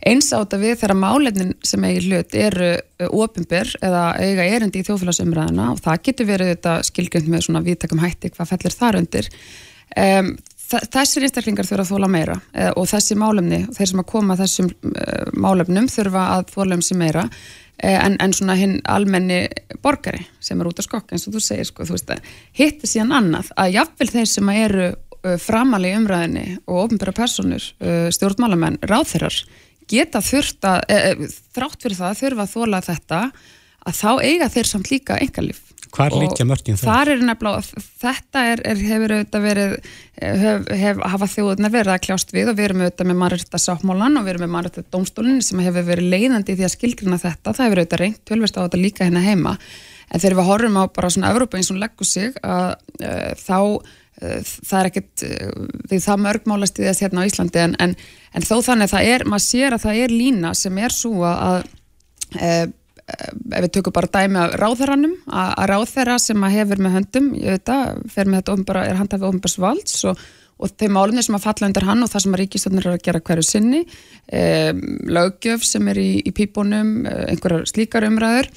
eins átta við þegar máleinin sem eigi hlut eru uh, ofinbyr eða eiga erindi í þjófélagsumræðina og það getur verið þetta skilgjönd með svona viðtakum hætti hvað fellir þar undir. Um, þessir einstaklingar þurfa að þóla meira uh, og þessi málefni, þeir sem að koma þessum uh, málefnum þurfa að þóla um sig meira uh, en, en svona hinn almenni borgari sem er út á skokk eins og þú segir sko, þú veist að hittir síðan annað að jafnvel þeir sem eru uh, framalega umræðinni og ofinbæra personur, stjórnmálamenn, ráþeirar geta þurft að, e, þrátt fyrir það, þurfa að þóla þetta að þá eiga þeir samt líka engalíf. Hvað er líka mörgin það? Það er nefnilega, þetta er, er, hefur auðvitað verið, hef, hef, hafa þjóðunar verið að kljást við og við erum auðvitað með mannrætta sáttmálan og við erum með mannrætta dómstólinn sem hefur verið leiðandi í því að skilgrina þetta, það hefur auðvitað reynt tölverst á þetta líka hérna heima. En þegar við horfum á bara svona Európa eins og leggur sig að uh, þá það er ekkert því það mörgmálast í þess hérna á Íslandi en, en, en þó þannig að það er, maður sér að það er lína sem er svo að e, ef við tökum bara dæmi af ráðherranum, að, að ráðherra sem að hefur með höndum, ég veit að fer með þetta ofnbara, er handhafið ofnbars valds og, og þeim álunni sem að falla undir hann og það sem að ríkistöndar er að gera hverju sinni e, lögjöf sem er í, í pípunum, einhverjar slíkar umræður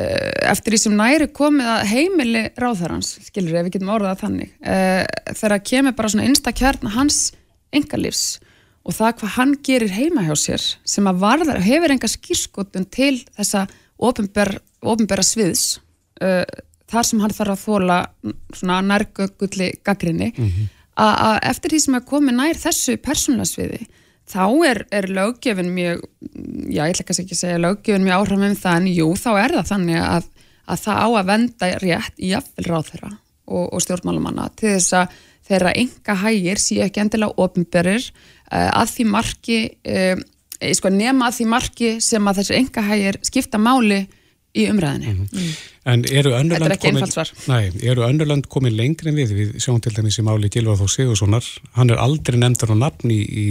eftir því sem næri komið að heimili ráðherrans, skilur ef við getum orðað þannig, þegar kemur bara svona einstakjörn hans engalífs og það hvað hann gerir heima hjá sér sem að varðar, hefur enga skýrskotun til þessa ofinbæra sviðs uh, þar sem hann þarf að þóla svona nærgöggulli gaggrinni mm -hmm. að eftir því sem að komi nær þessu persónulega sviði þá er, er löggefin mjög já ég ætla kannski ekki að segja löggefin mjög áhrifum um það en jú þá er það þannig að, að það á að venda rétt í jafnvel ráð þeirra og, og stjórnmálumanna til þess að þeirra enga hægir séu ekki endilega ofinberir uh, að því marki uh, sko, nema að því marki sem að þessi enga hægir skipta máli í umræðinni. Mm -hmm. En eru Önnurland komin, komin, lengri en við? Við sjáum til dæmis í máli Gilvar Þó Sigurssonar, hann er aldrei nefndur á nafn í, í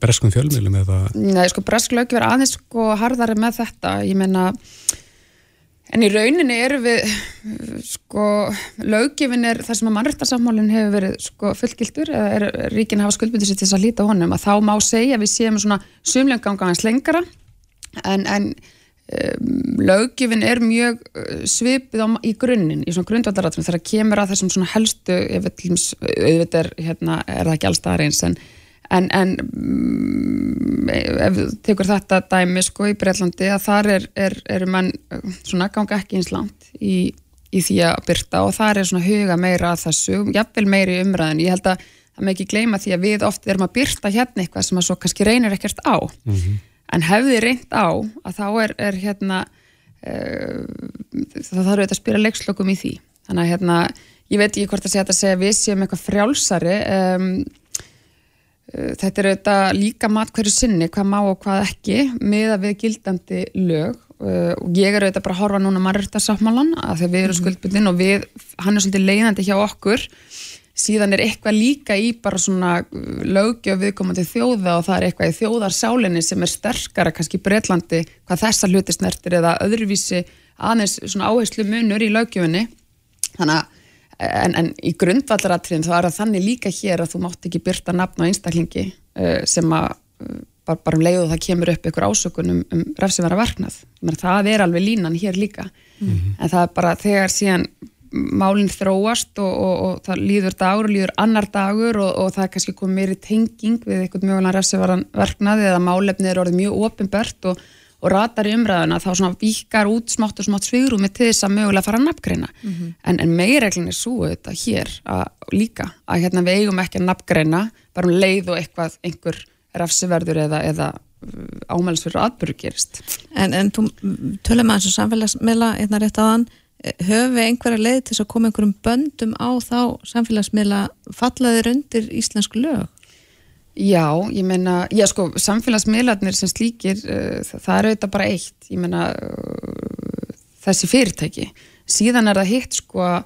breskum fjölmjölum eða? Nei, sko bresk lög verður aðeins sko harðari með þetta, ég menna En í rauninni eru við, sko, löggefin er það sem að mannrættarsammálinn hefur verið sko, fullgildur, eða er, ríkin hafa skuldbundið sér til þess að líta honum, að þá má segja við séum svona sumlenganga aðeins lengara, en, en löggefin er mjög uh, svipið á, í grunninn, í svona grundvallaratum, þegar kemur að þessum svona helstu, ef við er, hérna, er það ekki allstaðar eins, en en, en mm, ef tekur þetta dæmi sko í Breitlandi að þar er, er, er mann svona ganga ekki eins langt í, í því að byrta og þar er svona huga meira að þessu, jafnvel meiri umræðin ég held að það með ekki gleyma því að við oft erum að byrta hérna eitthvað sem að svo kannski reynir ekkert á mm -hmm. En hefði reynd á að þá er, er hérna uh, það þarf auðvitað að spyrja leikslökum í því. Þannig að hérna, ég veit ekki hvort að segja að segja við séum eitthvað frjálsari um, Eh, þetta er auðvitað líka mat hverju sinni, hvað má og hvað ekki með að við gildandi lög. Eh, og ég er auðvitað bara að horfa núna mannrættarsáttmálan að þegar við erum mhm. skuldbundin og við, hann er svolítið leiðandi hjá okkur síðan er eitthvað líka í bara svona eh, lögjöf viðkomandi þjóða og það er eitthvað í þjóðarsálinni sem er sterkara kannski í Breitlandi hvað þessa hluti snertir eða öðruvísi aðeins svona áherslu munur í lögjöfinni þannig að en, en í grundvallaratriðin þá er það þannig líka hér að þú mátt ekki byrta nafn á einstaklingi uh, sem að uh, bara, bara um leiðu það kemur upp ykkur ásökun um, um refsivara verknað. Það er alveg línan hér líka. Mm -hmm. en það er bara þegar síðan málinn þróast og, og, og það líður dagur og líður annar dagur og, og það er kannski komið meiri tenging við eitthvað mögulega refsivara verknað eða málefnið er orðið mjög ofinbært og og ratar í umræðuna þá svona vikar út smátt og smátt svigrumi til þess að mögulega fara að nafngreina. Mm -hmm. en, en meirreglin er svo þetta hér að, líka að hérna við eigum ekki að nafngreina bara um leið og eitthvað einhver rafsiverður eða, eða uh, ámælsfyrir aðbyrgu gerist. En, en tölum að eins og samfélagsmiðla einna rétt á þann höfum við einhverja leið til að koma einhverjum böndum á þá samfélagsmiðla fallaðir undir íslensku lög? Já, ég meina, já sko, samfélagsmiðlarnir sem slíkir, uh, það, það er auðvitað bara eitt, ég meina, uh, þessi fyrirtæki. Síðan er það hitt sko uh,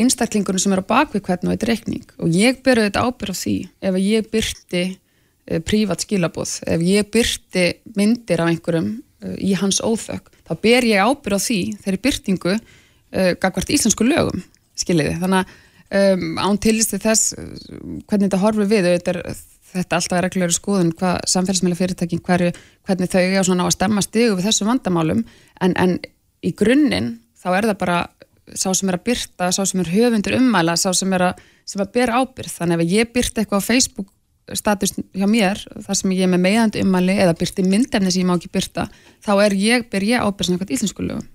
einstaklingunum sem er á bakvið hvernig þetta er reikning og ég ber auðvitað ábyrð á því ef ég byrti prívat skilabóð, ef ég byrti myndir af einhverjum í hans óþökk, þá ber ég ábyrð á því þeirri byrtingu uh, gagvart íslensku lögum, skiljiði, þannig að um, án tillistu þess hvernig þetta horfur við þetta þetta alltaf er reglur skoðun hvað samfélagsmeila fyrirtækin hverju, hvernig þau er á að stemma stigu við þessum vandamálum. En, en í grunninn þá er það bara sá sem er að byrta, sá sem er höfundur ummæla sá sem er að, sem að byrja ábyrð þannig ef ég byrta eitthvað á Facebook status hjá mér, þar sem ég er með meðand ummæli eða byrti myndefni sem ég má ekki byrta þá er ég, byrja ábyrð sem eitthvað íslensku lögum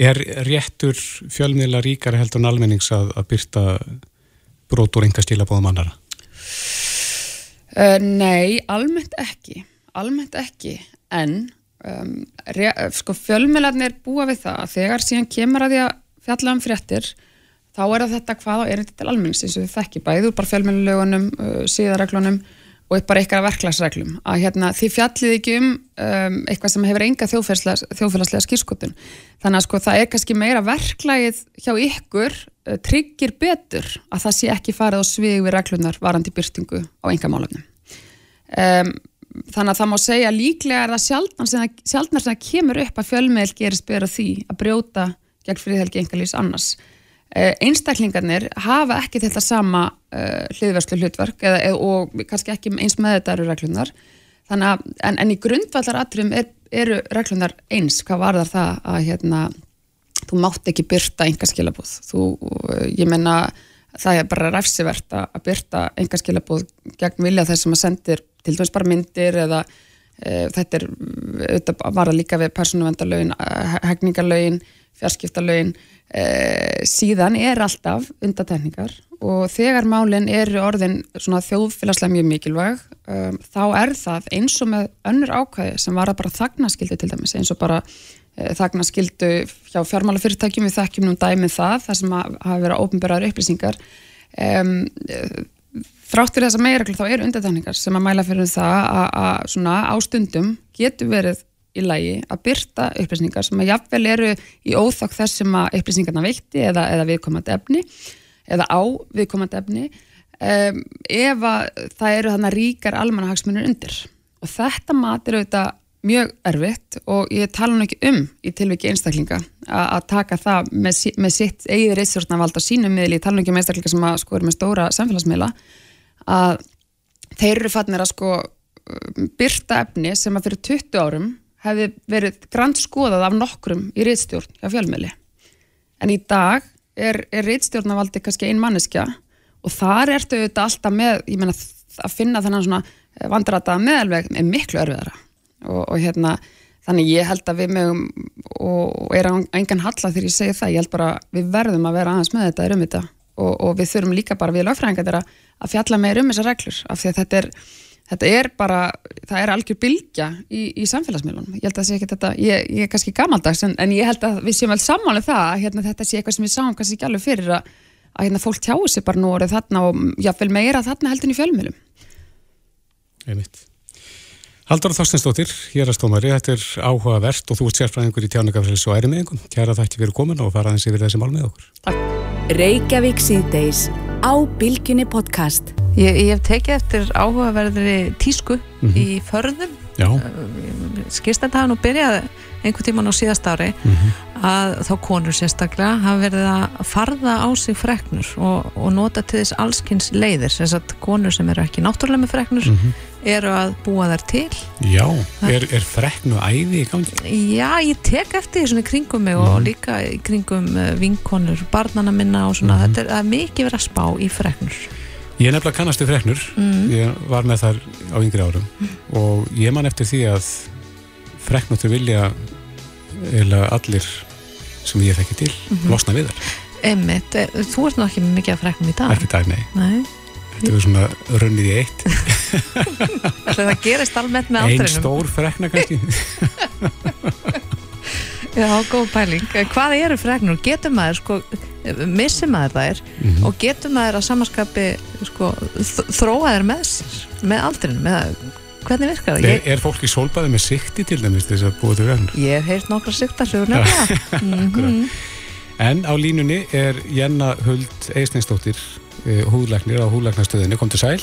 Er réttur fjölmiðla ríkari heldur en almennings að, að byrta brót úr enga stíla bóðum annara? Uh, nei, almennt ekki. Almennt ekki, en um, re, sko, fjölmiðlarnir búa við það að þegar síðan kemur að því að fjalla um fréttir þá er þetta hvað og er þetta til almennings eins og þið þekki bæður bara fjölmiðlulegunum, uh, síðarreglunum og bara eitthvað verklagsreglum. Að hérna, þið fjallið ekki um, um eitthvað sem hefur enga þjóðfélagslega skýrskotun þannig að sko það er kannski meira verklagið hjá ykkur uh, tryggir betur að það sé ekki farið á svig við reglunar varandi byrtingu á enga málöfnum um, þannig að það má segja líklega er það sjálfnar sem, sjálfnar sem kemur upp að fjölmiðl gerist betra því að brjóta gegn friðhelgi engalís annars einstaklingarnir hafa ekki þetta sama uh, hliðverslu hlutverk eða, og kannski ekki eins með þetta eru reglunar þannig að, en, en í grundvallar atriðum er, eru reglunar eins, hvað var þar það að hérna, þú mátt ekki byrta enga skilabúð, þú, ég menna það er bara refsivert að byrta enga skilabúð gegn vilja þess að sendir til dæmis bara myndir eða e, þetta er, var að líka við persónuvendarlögin, hegningarlögin fjarskiptalögin e, síðan er alltaf undatekningar og þegar málinn eru orðin svona þjóðfélagslega mjög mikilvæg um, þá er það eins og með önnur ákvæði sem var að bara þagnaskildu til dæmis eins og bara e, þagnaskildu hjá fjármálafyrirtækjum við þekkjum nú dæmið það það sem hafa verið ópenbæraður upplýsingar. Um, þrátt fyrir þessa meirreglu þá eru undartegningar sem að mæla fyrir það að svona ástundum getur verið í lægi að byrta upplýsingar sem að jafnvel eru í óþokk þess sem að upplýsingarna veitti eða, eða viðkomandi efni eða á viðkomandi efni um, ef að það eru þannig ríkar almannahagsmunir undir. Og þetta mat er auðvitað mjög erfitt og ég tala nú ekki um í tilviki einstaklinga að taka það með, með sitt eigið reysjórnavald á sínum miðli, ég tala nú ekki um einstaklinga sem að sko eru með stóra samfélagsmiðla að þeir eru fannir að sko byrta efni sem að fyrir 20 árum hefði verið grann skoðað af nokkrum í reysjórn hjá fjölmiðli. En í dag er, er reitstjórnavaldi kannski ein manneskja og þar ertu auðvitað alltaf með, ég menna að finna þennan svona vandrataða meðalveg er miklu örfiðara og, og hérna þannig ég held að við mögum og er á engan halla þegar ég segi það, ég held bara við verðum að vera aðeins með þetta í rumita og, og við þurfum líka bara við lögfræðingar að fjalla meir um þessar reglur af því að þetta er þetta er bara, það er algjör bylgja í, í samfélagsmiðlunum, ég held að það sé ekki þetta, ég, ég er kannski gamaldags en, en ég held að við séum vel sammálið það að hérna, þetta sé eitthvað sem við sáum kannski ekki alveg fyrir að, að hérna, fólk tjáu sig bara nú orðið þarna og jáfnvel meira þarna heldur en í fjölmiðlum. Einmitt Haldur Þorstensdóttir, hér að stómari, þetta er áhugavert og þú ert sérfræðingur í tjáningafræðis og æri meðingum. Kæra þætti fyrir komin og fara aðeins yfir þessi mál með okkur. Takk. Reykjavík síðdeis á Bilginni podcast. Ég, ég hef tekið eftir áhugaverðri tísku mm -hmm. í förðum skist að það nú byrjaði einhvern tíman á síðast ári mm -hmm. að þá konur sérstaklega hafa verið að farða á sig freknur og, og nota til þess allskynns leiðir þess að konur sem eru ekki náttúrulega með freknur mm -hmm. eru að búa þær til Já, er, er freknu æði í gangi? Já, ég tek eftir því svona kringum mig og mhm. líka í kringum eh, vinkonur, barnana minna og svona, mhm. þetta er, er mikið verið að spá í freknur Ég er nefnilega kannastu freknur, mm. ég var með þar á yngri árum mm. og ég man eftir því að freknur þau vilja eða allir sem ég þekki til mm -hmm. losna við þar. Emmitt, eh, þú ert náttúrulega ekki mikið af freknum í dag. Ekki dag, nei. nei. Þetta er svona runnið í eitt. Það gerist almennt með aldrinum. Einn stór frekna kannski. Já, góð pæling. Hvað eru freknur? Getur maður, sko, missir maður þær mm -hmm. og getur maður að samanskapi, sko, þróa þær með með aldrinum, með hvernig virkar það? Er, er fólk í sólbæði með sikti til dæmis þess að búa til freknur? Ég hef heilt nokkra siktarsögur nefnilega. mm -hmm. En á línunni er Jenna Huld Eisneinsdóttir, eh, húðleiknir á húðleiknarstöðinni. Kom til sæl?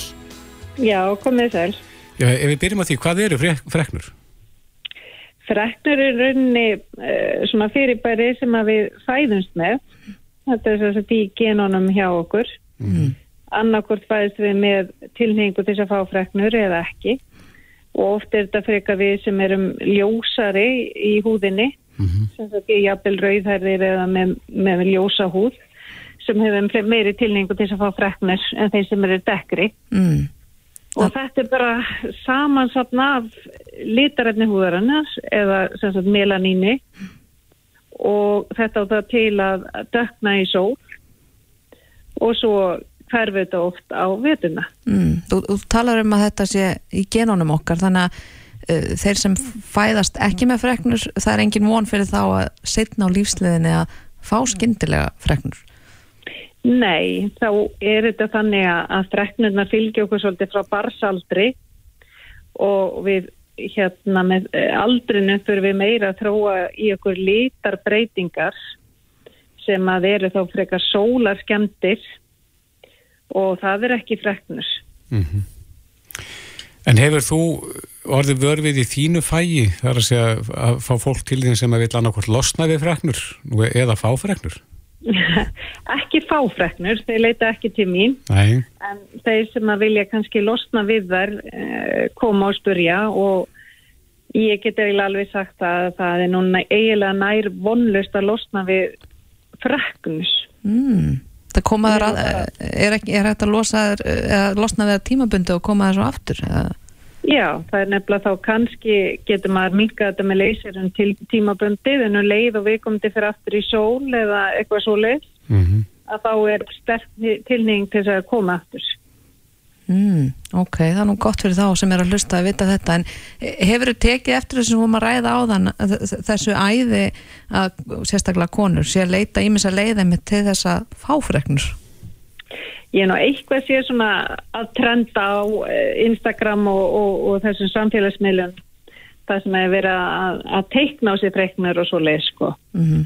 Já, komið sæl. Já, ef við byrjum á því, hvað eru freknur? Freknur er rauninni uh, svona fyrirbæri sem að við fæðumst með. Þetta er þess að í genónum hjá okkur. Mm. Annarkort fæðist við með tilhengu til að fá freknur eða ekki. Og oft er þetta freka við sem erum ljósari í húðinni, mm -hmm. sem það er jafnvel rauðhærðir eða með, með ljósa húð, sem hefur meiri tilhengu til að fá freknur en þeir sem eru dekkri. Mm og þetta er bara samansapna af litarætni húðarinnar eða sem sagt melaníni og þetta á það til að dökna í sól og svo hverfið þetta oft á vetuna. Mm, þú, þú talar um að þetta sé í genónum okkar þannig að uh, þeir sem fæðast ekki með freknur það er engin von fyrir þá að setna á lífsliðinni að fá skindilega freknur. Nei, þá er þetta þannig að freknurna fylgja okkur svolítið frá barsaldri og við hérna með eh, aldrinu fyrir við meira að þróa í okkur lítar breytingar sem að eru þá frekar sólarskemdir og það er ekki freknur. Mm -hmm. En hefur þú orðið vörfið í þínu fægi þar að segja að fá fólk til því sem að vilja annarkort losna við freknur eða fá freknur? ekki fáfreknur, þeir leita ekki til mín Nei. en þeir sem að vilja kannski losna við þær eh, koma og spurja og ég get eiginlega alveg sagt að það er núna eiginlega nær vonlust að losna við freknus Mm. Það koma þær að, er, ekki, er hægt að losa þær, eða losna við það tímabundi og koma þær svo aftur? Eða? Já, það er nefnilega þá kannski getur maður minkað þetta með leysirum til tímabundið en um leið og við komum til fyrir aftur í sól eða eitthvað svo leið Mm að þá er sterk tilneying til þess að koma aftur. Mm, ok, það er nú gott fyrir þá sem er að hlusta að vita þetta en hefur þið tekið eftir þessum hún að ræða á þann þessu æði að sérstaklega konur sé að leita ímis að leiða með til þess að fáfreknur Ég er nú eitthvað sé svona að trenda á eh, Instagram og, og, og þessum samfélagsmiðlum það sem er verið að, að teikna á sér freknur og svo leið sko mm.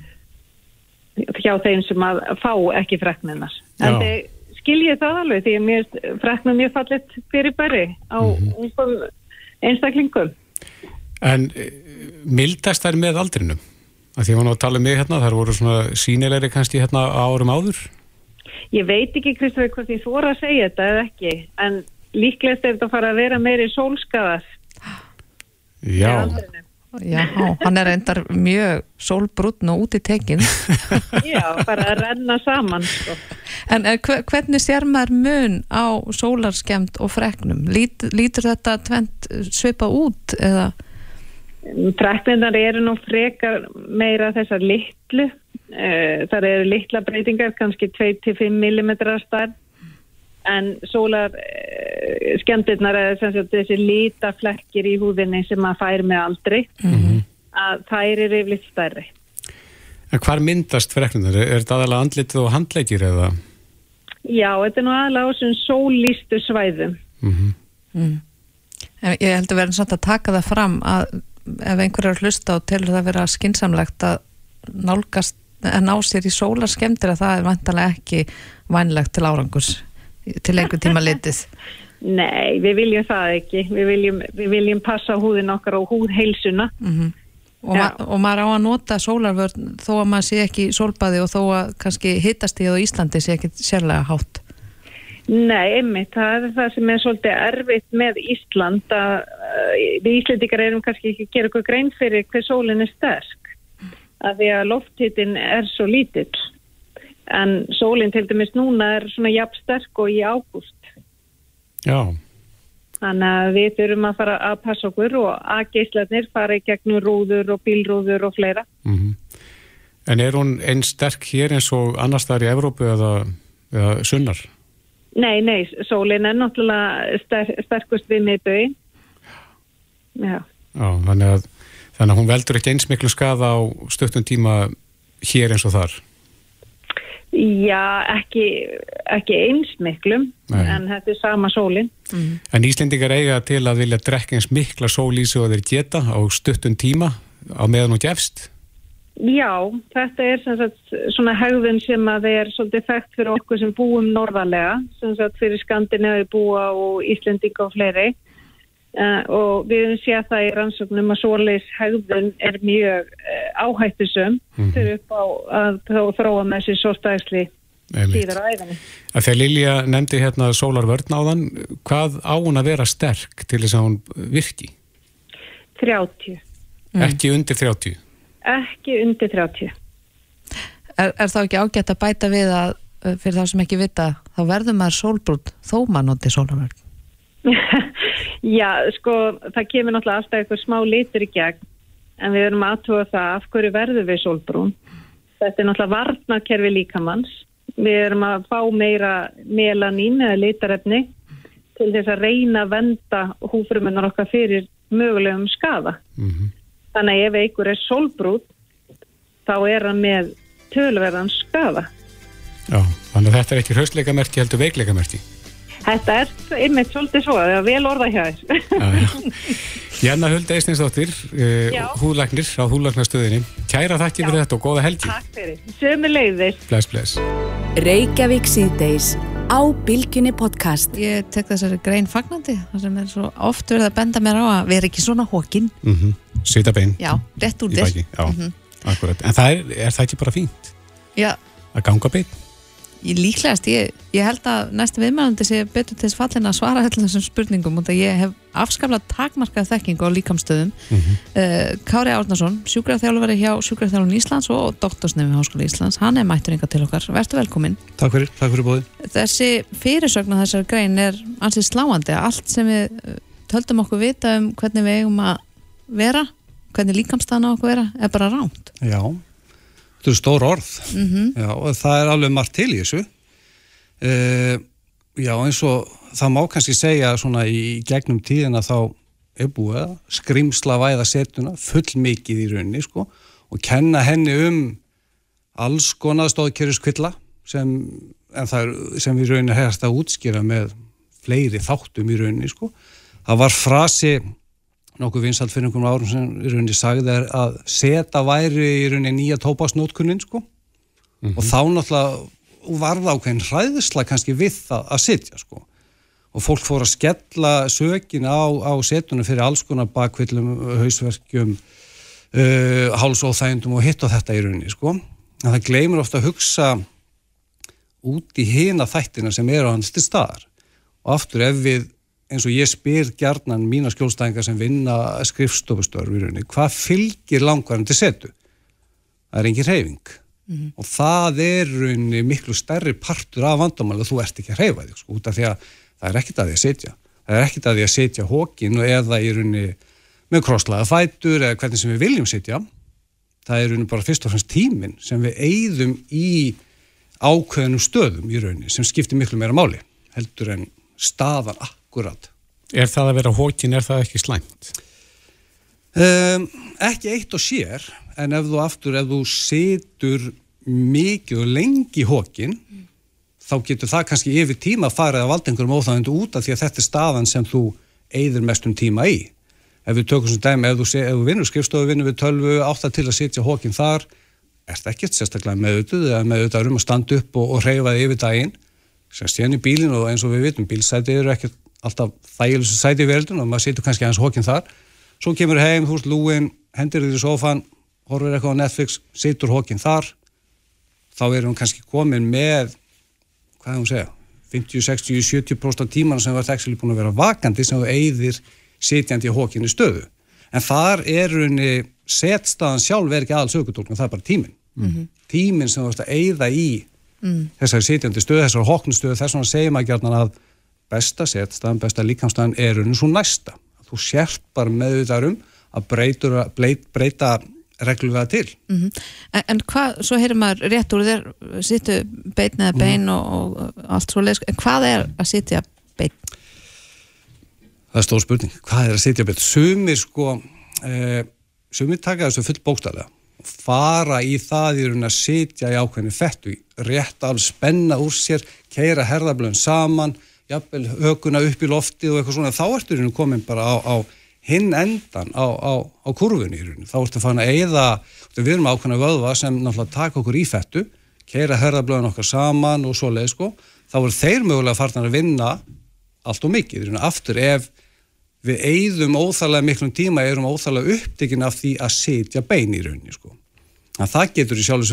hjá þeim sem að fá ekki freknunar. En Já. Þið skiljið það alveg því að mér freknum mjög fallit fyrir bæri á ungum einstaklingum. En e, mildast þær með aldrinum? Að því að hún á að tala um mig hérna, þær voru svona sínilegri kannski hérna árum áður? Ég veit ekki, Kristofur, hvort ég þóra að segja þetta eða ekki, en líklegast er þetta að fara að vera meiri sólskaðar. Já. Já, hann er endar mjög sólbrútn og út í tekin Já, bara að renna saman, sko. En eh, hve- hvernig sér maður mun á sólarskemmt og freknum? Lít, lítur þetta tvent svipa út eða? Freknunar eru nú frekar meira þessar litlu. Eh, Það eru litla breytingar, kannski 2-5 mm stærn. En sólar uh, eða sem sagt þessi litaflekkir í húðinni sem maður fær með aldrei, að þær eru yfirleitt stærri. En hvar myndast freknunar? Er þetta aðalega andlitið og handleikir eða? Já, þetta er nú aðalega á þessum sólístu svæðum. Mm Mm. En Ég held að vera samt að taka það fram að ef einhver er að hlusta og telur það vera skinsamlegt að nálgast að ná sér í sólarskemmtir að það er vantarlega ekki vænlegt til árangurs til einhver tíma litið. Nei, við viljum það ekki. Við viljum, við viljum passa húðin okkar og húðheilsuna. Mm og, Já. ma og maður á að nota sólarvörn þó að maður sé ekki sólbaði og þó að kannski hittast í á Íslandi sé ekki sérlega hátt. Nei, einmitt, það er það sem er svolítið erfitt með Ísland að uh, við Íslendingar erum kannski ekki að gera okkur grein fyrir hver sólinn er sterk af því að lofthittin er svo lítill en sólinn til dæmis núna er svona jafn sterk og í ágúst Já. þannig að við þurfum að fara að passa okkur og að geislarnir fara í gegnum rúður og bílrúður og fleira Mm En er hún einn sterk hér eins og annars þar í Evrópu eða, eða sunnar? Nei, nei, sólinn er náttúrulega ster sterkust við miðbögin Já Já, þannig að, þannig að hún veldur ekki eins miklu skada á stöttum tíma hér eins og þar. Já, ekki, ekki eins miklum, Nei. en þetta er sama sólinn. En Íslendingar eiga til að vilja drekka eins mikla sól í sig og þeir geta á stuttum tíma á meðan og gefst. Já, þetta er sem sagt svona hegðun sem að þeir er svolítið þekkt fyrir okkur sem búum norðarlega, sem sagt fyrir Skandinavi búa og Íslendinga og fleiri. Uh, og við höfum séð það í rannsóknum að svoleiðis hegðun er mjög uh, áhættusum Mhm. fyrir upp á að þá þróa með sér svo stæðsli síðar á æðinni. Að þegar Lilja nefndi hérna sólarvörn á þann, hvað á hún að vera sterk til þess að hún virki? 30. Ekki undir 30? Ekki undir 30. Er, er þá ekki ágætt að bæta við að uh, fyrir þá sem ekki vita, þá verður maður sólbrútt þó maður noti sólarvörn. Já, sko, það kemur náttúrulega alltaf eitthvað smá litur í gegn en við erum aðtúa það af hverju verður við sólbrún. Þetta er náttúrulega varnakerfi líkamanns. Við erum að fá meira melanín eða litarefni til þess að reyna að venda húfrumunar okkar fyrir mögulegum skafa. Mm Þannig að ef einhver er sólbrún þá er hann með tölverðan skafa. Já, þannig að þetta er ekki hraustleikamerki heldur veikleikamerki. Þetta er einmitt svolítið svo, það er vel orða hjá þér. Já, já. Janna Huld Eisteinsdóttir, uh, Já. húðlagnir á húðlagnarstöðinni. Kæra þakki fyrir þetta og góða helgi. Takk fyrir. Sömu leiðis. Bless, bless. Reykjavík síðdeis á Bilginni podcast. Ég tek þessari grein fagnandi, það sem er svo oft verið að benda mér á að vera ekki svona hókin. Mm -hmm. Sita bein Já, rétt úr þér. Já, Mhm. akkurat. En það er, er það ekki bara fínt? Já, að ganga beint? Ég líklegast, ég, ég held að næstu viðmælandi sé betur til þess fallin að svara allir þessum spurningum og það ég hef afskaflað takmarkað þekking á líkamstöðum mm -hmm. uh, Kári Árnason, sjúkraþjálfari hjá Sjúkraþjálfun Íslands og doktorsnefn Háskóla Íslands, hann er mættur yngar til okkar. Vertu velkomin. Takk fyrir, takk fyrir bóði Þessi fyrirsögn á þessar grein er ansið sláandi, allt sem við uh, töldum okkur vita um hvernig við eigum að vera, hvernig líkamstöðan á okkur vera, er bara ránt Já Þetta eru stór orð mm -hmm. já, og það er alveg margt til í þessu uh, Já eins og það má kannski segja svona í gegnum tíðina þá er búið að skrimsla væða setuna full mikið í rauninni sko og kenna henni um alls konar stóðkerjuskvilla sem, sem við rauninni hefast að útskýra með fleiri þáttum í rauninni sko. Það var frasi nokkuð vinsalt fyrir einhverjum árum sem í rauninni sagði að seta væri í rauninni nýja tópasnótkunnin sko. Mm -hmm. og þá náttúrulega varða ákveðin hræðisla kannski við það að sitja sko. Og fólk fór að skella sökin á, á setunum fyrir alls konar bakvillum, hausverkjum uh, hálsóþægndum og hitt og þetta í rauninni sko. En það gleymur ofta að hugsa út í hina þættina sem eru á hans til staðar. Og aftur ef við eins og ég spyr gjarnan mína skjólstæðingar sem vinna skrifstofustörf í rauninni, hvað fylgir langvarðan til setu? Það er engin reyfing mm -hmm. og það er rauninni miklu stærri partur af vandamáli að þú ert ekki að reyfa þig sko, út af því að það er ekkit að því að setja það er ekkit að því að setja hókin eða í rauninni með krosslaða fætur eða hvernig sem við viljum setja það er rauninni bara fyrst og fremst tímin sem við eigðum í ákveðnum stöðum í rauninni sem skiptir miklu meira máli heldur en staðan akkurat. Er það að vera hókin, er það ekki slæmt? Um, ekki eitt og sér, en ef þú aftur, ef þú setur mikið og lengi hókin, mm. þá getur það kannski yfir tíma að fara að valda einhverjum óþægendu út af því að þetta er staðan sem þú eigður mestum tíma í. Ef við tökum svona dæmi, ef þú, ef þú vinnur skrifstofu, vinnur við tölvu, átt að til að setja hókin þar, er þetta ekkert sérstaklega meðutuð eða meðutuð um að standa upp og, og reyfa yfir daginn, sérst hérna í bílinu og eins og við vitum, bílsæti eru ekkert alltaf þægilegs sæti í verðun og maður situr kannski aðeins hókinn þar svo kemur heim, þú veist, lúin, hendir þér í sofan horfir eitthvað á Netflix situr hókinn þar þá erum við kannski komin með hvað er hún að segja 50, 60, 70% af tíman sem var það búin að vera vakandi sem þú eigðir sitjandi í hókinni stöðu en þar er henni setstaðan sjálf er ekki alls aukutólkun, það er bara tímin mm -hmm. tímin sem þú veist að eigða í mm. þessari sitjandi stöðu, þessari hókni stöðu þess besta setstaðan, besta líkamstaðan er unni svo næsta. Þú sért bara meðvitaðum að breytur, breyta reglulega til. Mm -hmm. En, en hvað, svo heyrir maður rétt úr þér, sittu bein eða bein mm. og, og allt svo leiðsk, en hvað er að sitja bein? Það er stór spurning, hvað er að sitja bein? Sumir sko, eh, sumir taka þessu full bókstæðlega fara í það í raun að sitja í ákveðinu fettu, rétt alveg spenna úr sér, keira herðablöðin saman jafnvel hökuna upp í lofti og eitthvað svona, þá ertu hérna komin bara á, á hinn endan á, á, á kurvunni í rauninu, þá ertu fann að eigða, við erum ákveðna vöðva sem náttúrulega taka okkur í fettu, keira hörðablöðun okkar saman og svo leið sko, þá er þeir mögulega farnar að vinna allt og mikið, í rauninu, aftur ef við eigðum óþarlega miklum tíma, erum óþarlega upptekinn af því að setja bein í rauninu sko, en það getur í sjálf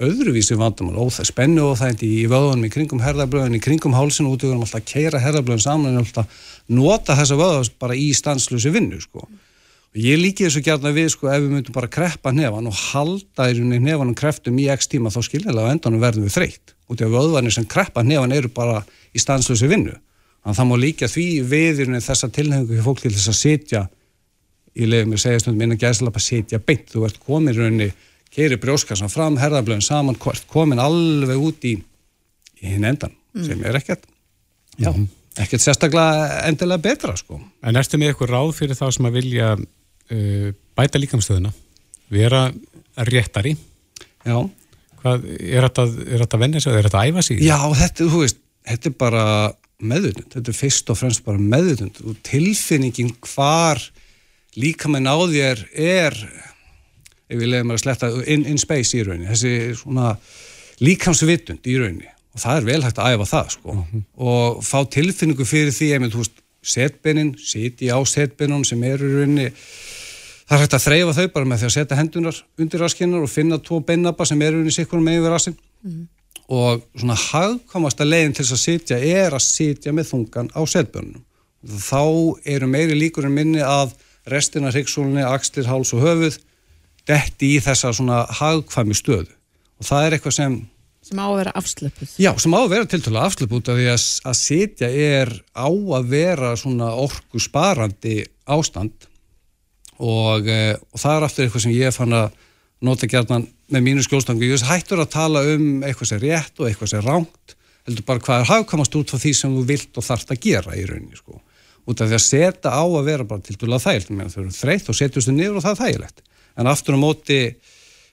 að að öðruvísi vandamál, óþæg, spennu og það í vöðunum í kringum herðablöðun, í kringum hálsinu út, við erum alltaf að keira herðablöðun saman en alltaf nota þessa vöða bara í stanslösi vinnu sko. Og ég líki þessu gætna við sko ef við myndum bara kreppa nefan og halda í nefanum kreftum í x tíma þá skiljaðlega á endanum verðum við þreytt. Út af vöðvanir sem kreppa nefan eru bara í stanslösi vinnu. Þannig að það má líka því við þessa tilhengu fyrir fólk til þess að setja í leiðum, ég segja stundum innan gæðslega bara setja beint, þú ert komin raunni keiri brjóskassan fram, herðablöðin saman komin alveg út í, í hinn endan, mm. sem er ekkert já, mm -hmm. ekkert sérstaklega endilega betra sko. En erstu með eitthvað ráð fyrir þá sem að vilja uh, bæta líkamstöðuna vera réttari Já Hvað, er þetta, þetta vennið sig, er þetta æfa sig? Já, þetta, þú veist, þetta er bara meðutund, þetta er fyrst og fremst bara meðutund og tilfinningin hvar líka með náðér er ef við leiðum að sletta in, in space í rauninni, þessi svona líkamsvitund í rauninni og það er vel hægt að æfa það sko mm -hmm. og fá tilfinningu fyrir því einmitt, þú veist, setbeinin, siti á setbeinun sem eru í rauninni það er hægt að þreyfa þau bara með því að setja hendunar undir raskinnar og finna tvo beinabba sem eru unni sikkur með yfir rassin mm. og svona hagkomasta leginn til þess að sitja er að sitja með þungan á setbjörnum þá eru meiri líkur en minni að restina hryggsólunni, axlir, háls og höfuð detti í þessa svona hagkvæmi stöðu. Og það er eitthvað sem sem á að vera afslöpuð. Já, sem á að vera tiltölu afslöpuð af því að, að sitja er á að vera svona orgu sparandi ástand. Og, e, og það er aftur eitthvað sem ég fann að nota gerðan með mínu skjólstangu. Ég hættur að tala um eitthvað sem er rétt og eitthvað sem er ránt heldur bara hvað er hafkamast út frá því sem þú vilt og þarft að gera í rauninni sko. Út af því að setja á að vera bara til dæla þægilt, þau eru þreytt og setjast þau niður og það er þægilegt en aftur á móti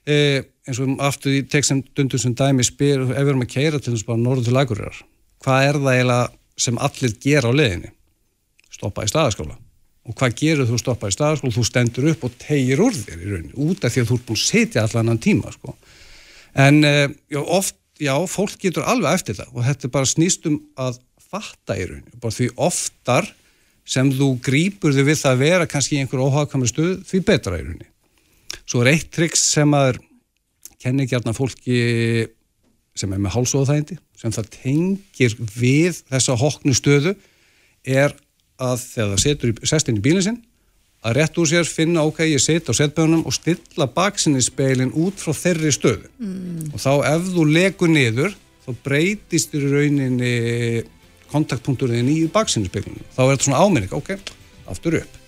eh, eins og aftur í tekstum dundur sem dæmi spyr ef við erum að keira til þess bara norður til agurir hvað er það eiginlega sem allir gera á leðinni stoppa í staðaskóla. Og hvað gerur þú stoppa í staðaskóla? Þú stendur upp og tegir úr þér í rauninni út af því að þú ert búin að setja allan annan tíma sko. en eh, já, oft, já, fólk getur alveg eftir það. Og þetta er bara snýstum að fatta í rauninni, bara því oftar sem þú grýpur þig við það að vera kannski í einhver óhagkamri stuð því betra í rauninni Svo er eitt triks sem að kenni gærna fólki sem er með hálsóðaþægindi sem það tengir við þessa hoknu stöðu er að þegar það setur í, sest inn í bílinn sinn að rétt úr sér finna ok, ég set á setböðunum og stilla baksinni speilin út frá þeirri stöðu. Mm. og þá ef þú legur niður þá breytist í rauninni kontaktpunkturinn í baksinni speilinu þá er þetta svona áminning, ok, aftur upp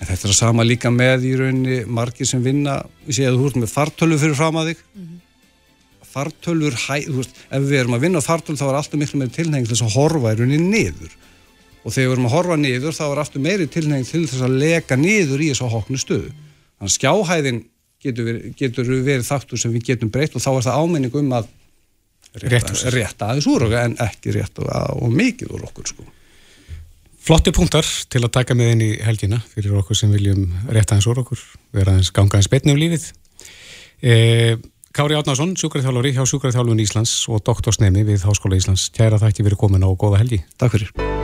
en þetta er að sama líka með í rauninni margir sem vinna, við séum að þú ert með fartölu fyrir fram að þig. Mm -hmm. fartölur, hæ, þú veist ef við erum að vinna á fartölu þá er alltaf miklu meiri tilnefing til þess að horfa í rauninni niður. Og þegar við erum að horfa niður þá er alltaf meiri tilnefing til þess að leka niður í þessu hóknu stöðu. Þannig að skjáhæðin getur, við, getur verið þáttur sem við getum breytt og þá er það ámenning um að rétta, rétta aðeins úr okkur en ekki rétta og mikið úr okkur sko Flotti punktar til að taka með inn í helgina fyrir okkur sem viljum rétta hans úr okkur, vera aðeins ganga aðeins betni um lífið. E, Kári Átnarsson, sjúkvæðarþjálfur hjá Sjúkvæðarþjálfun Íslands og doktorsnemi við Háskóla Íslands. Kæra þakki fyrir komin á góða helgi. Takk fyrir.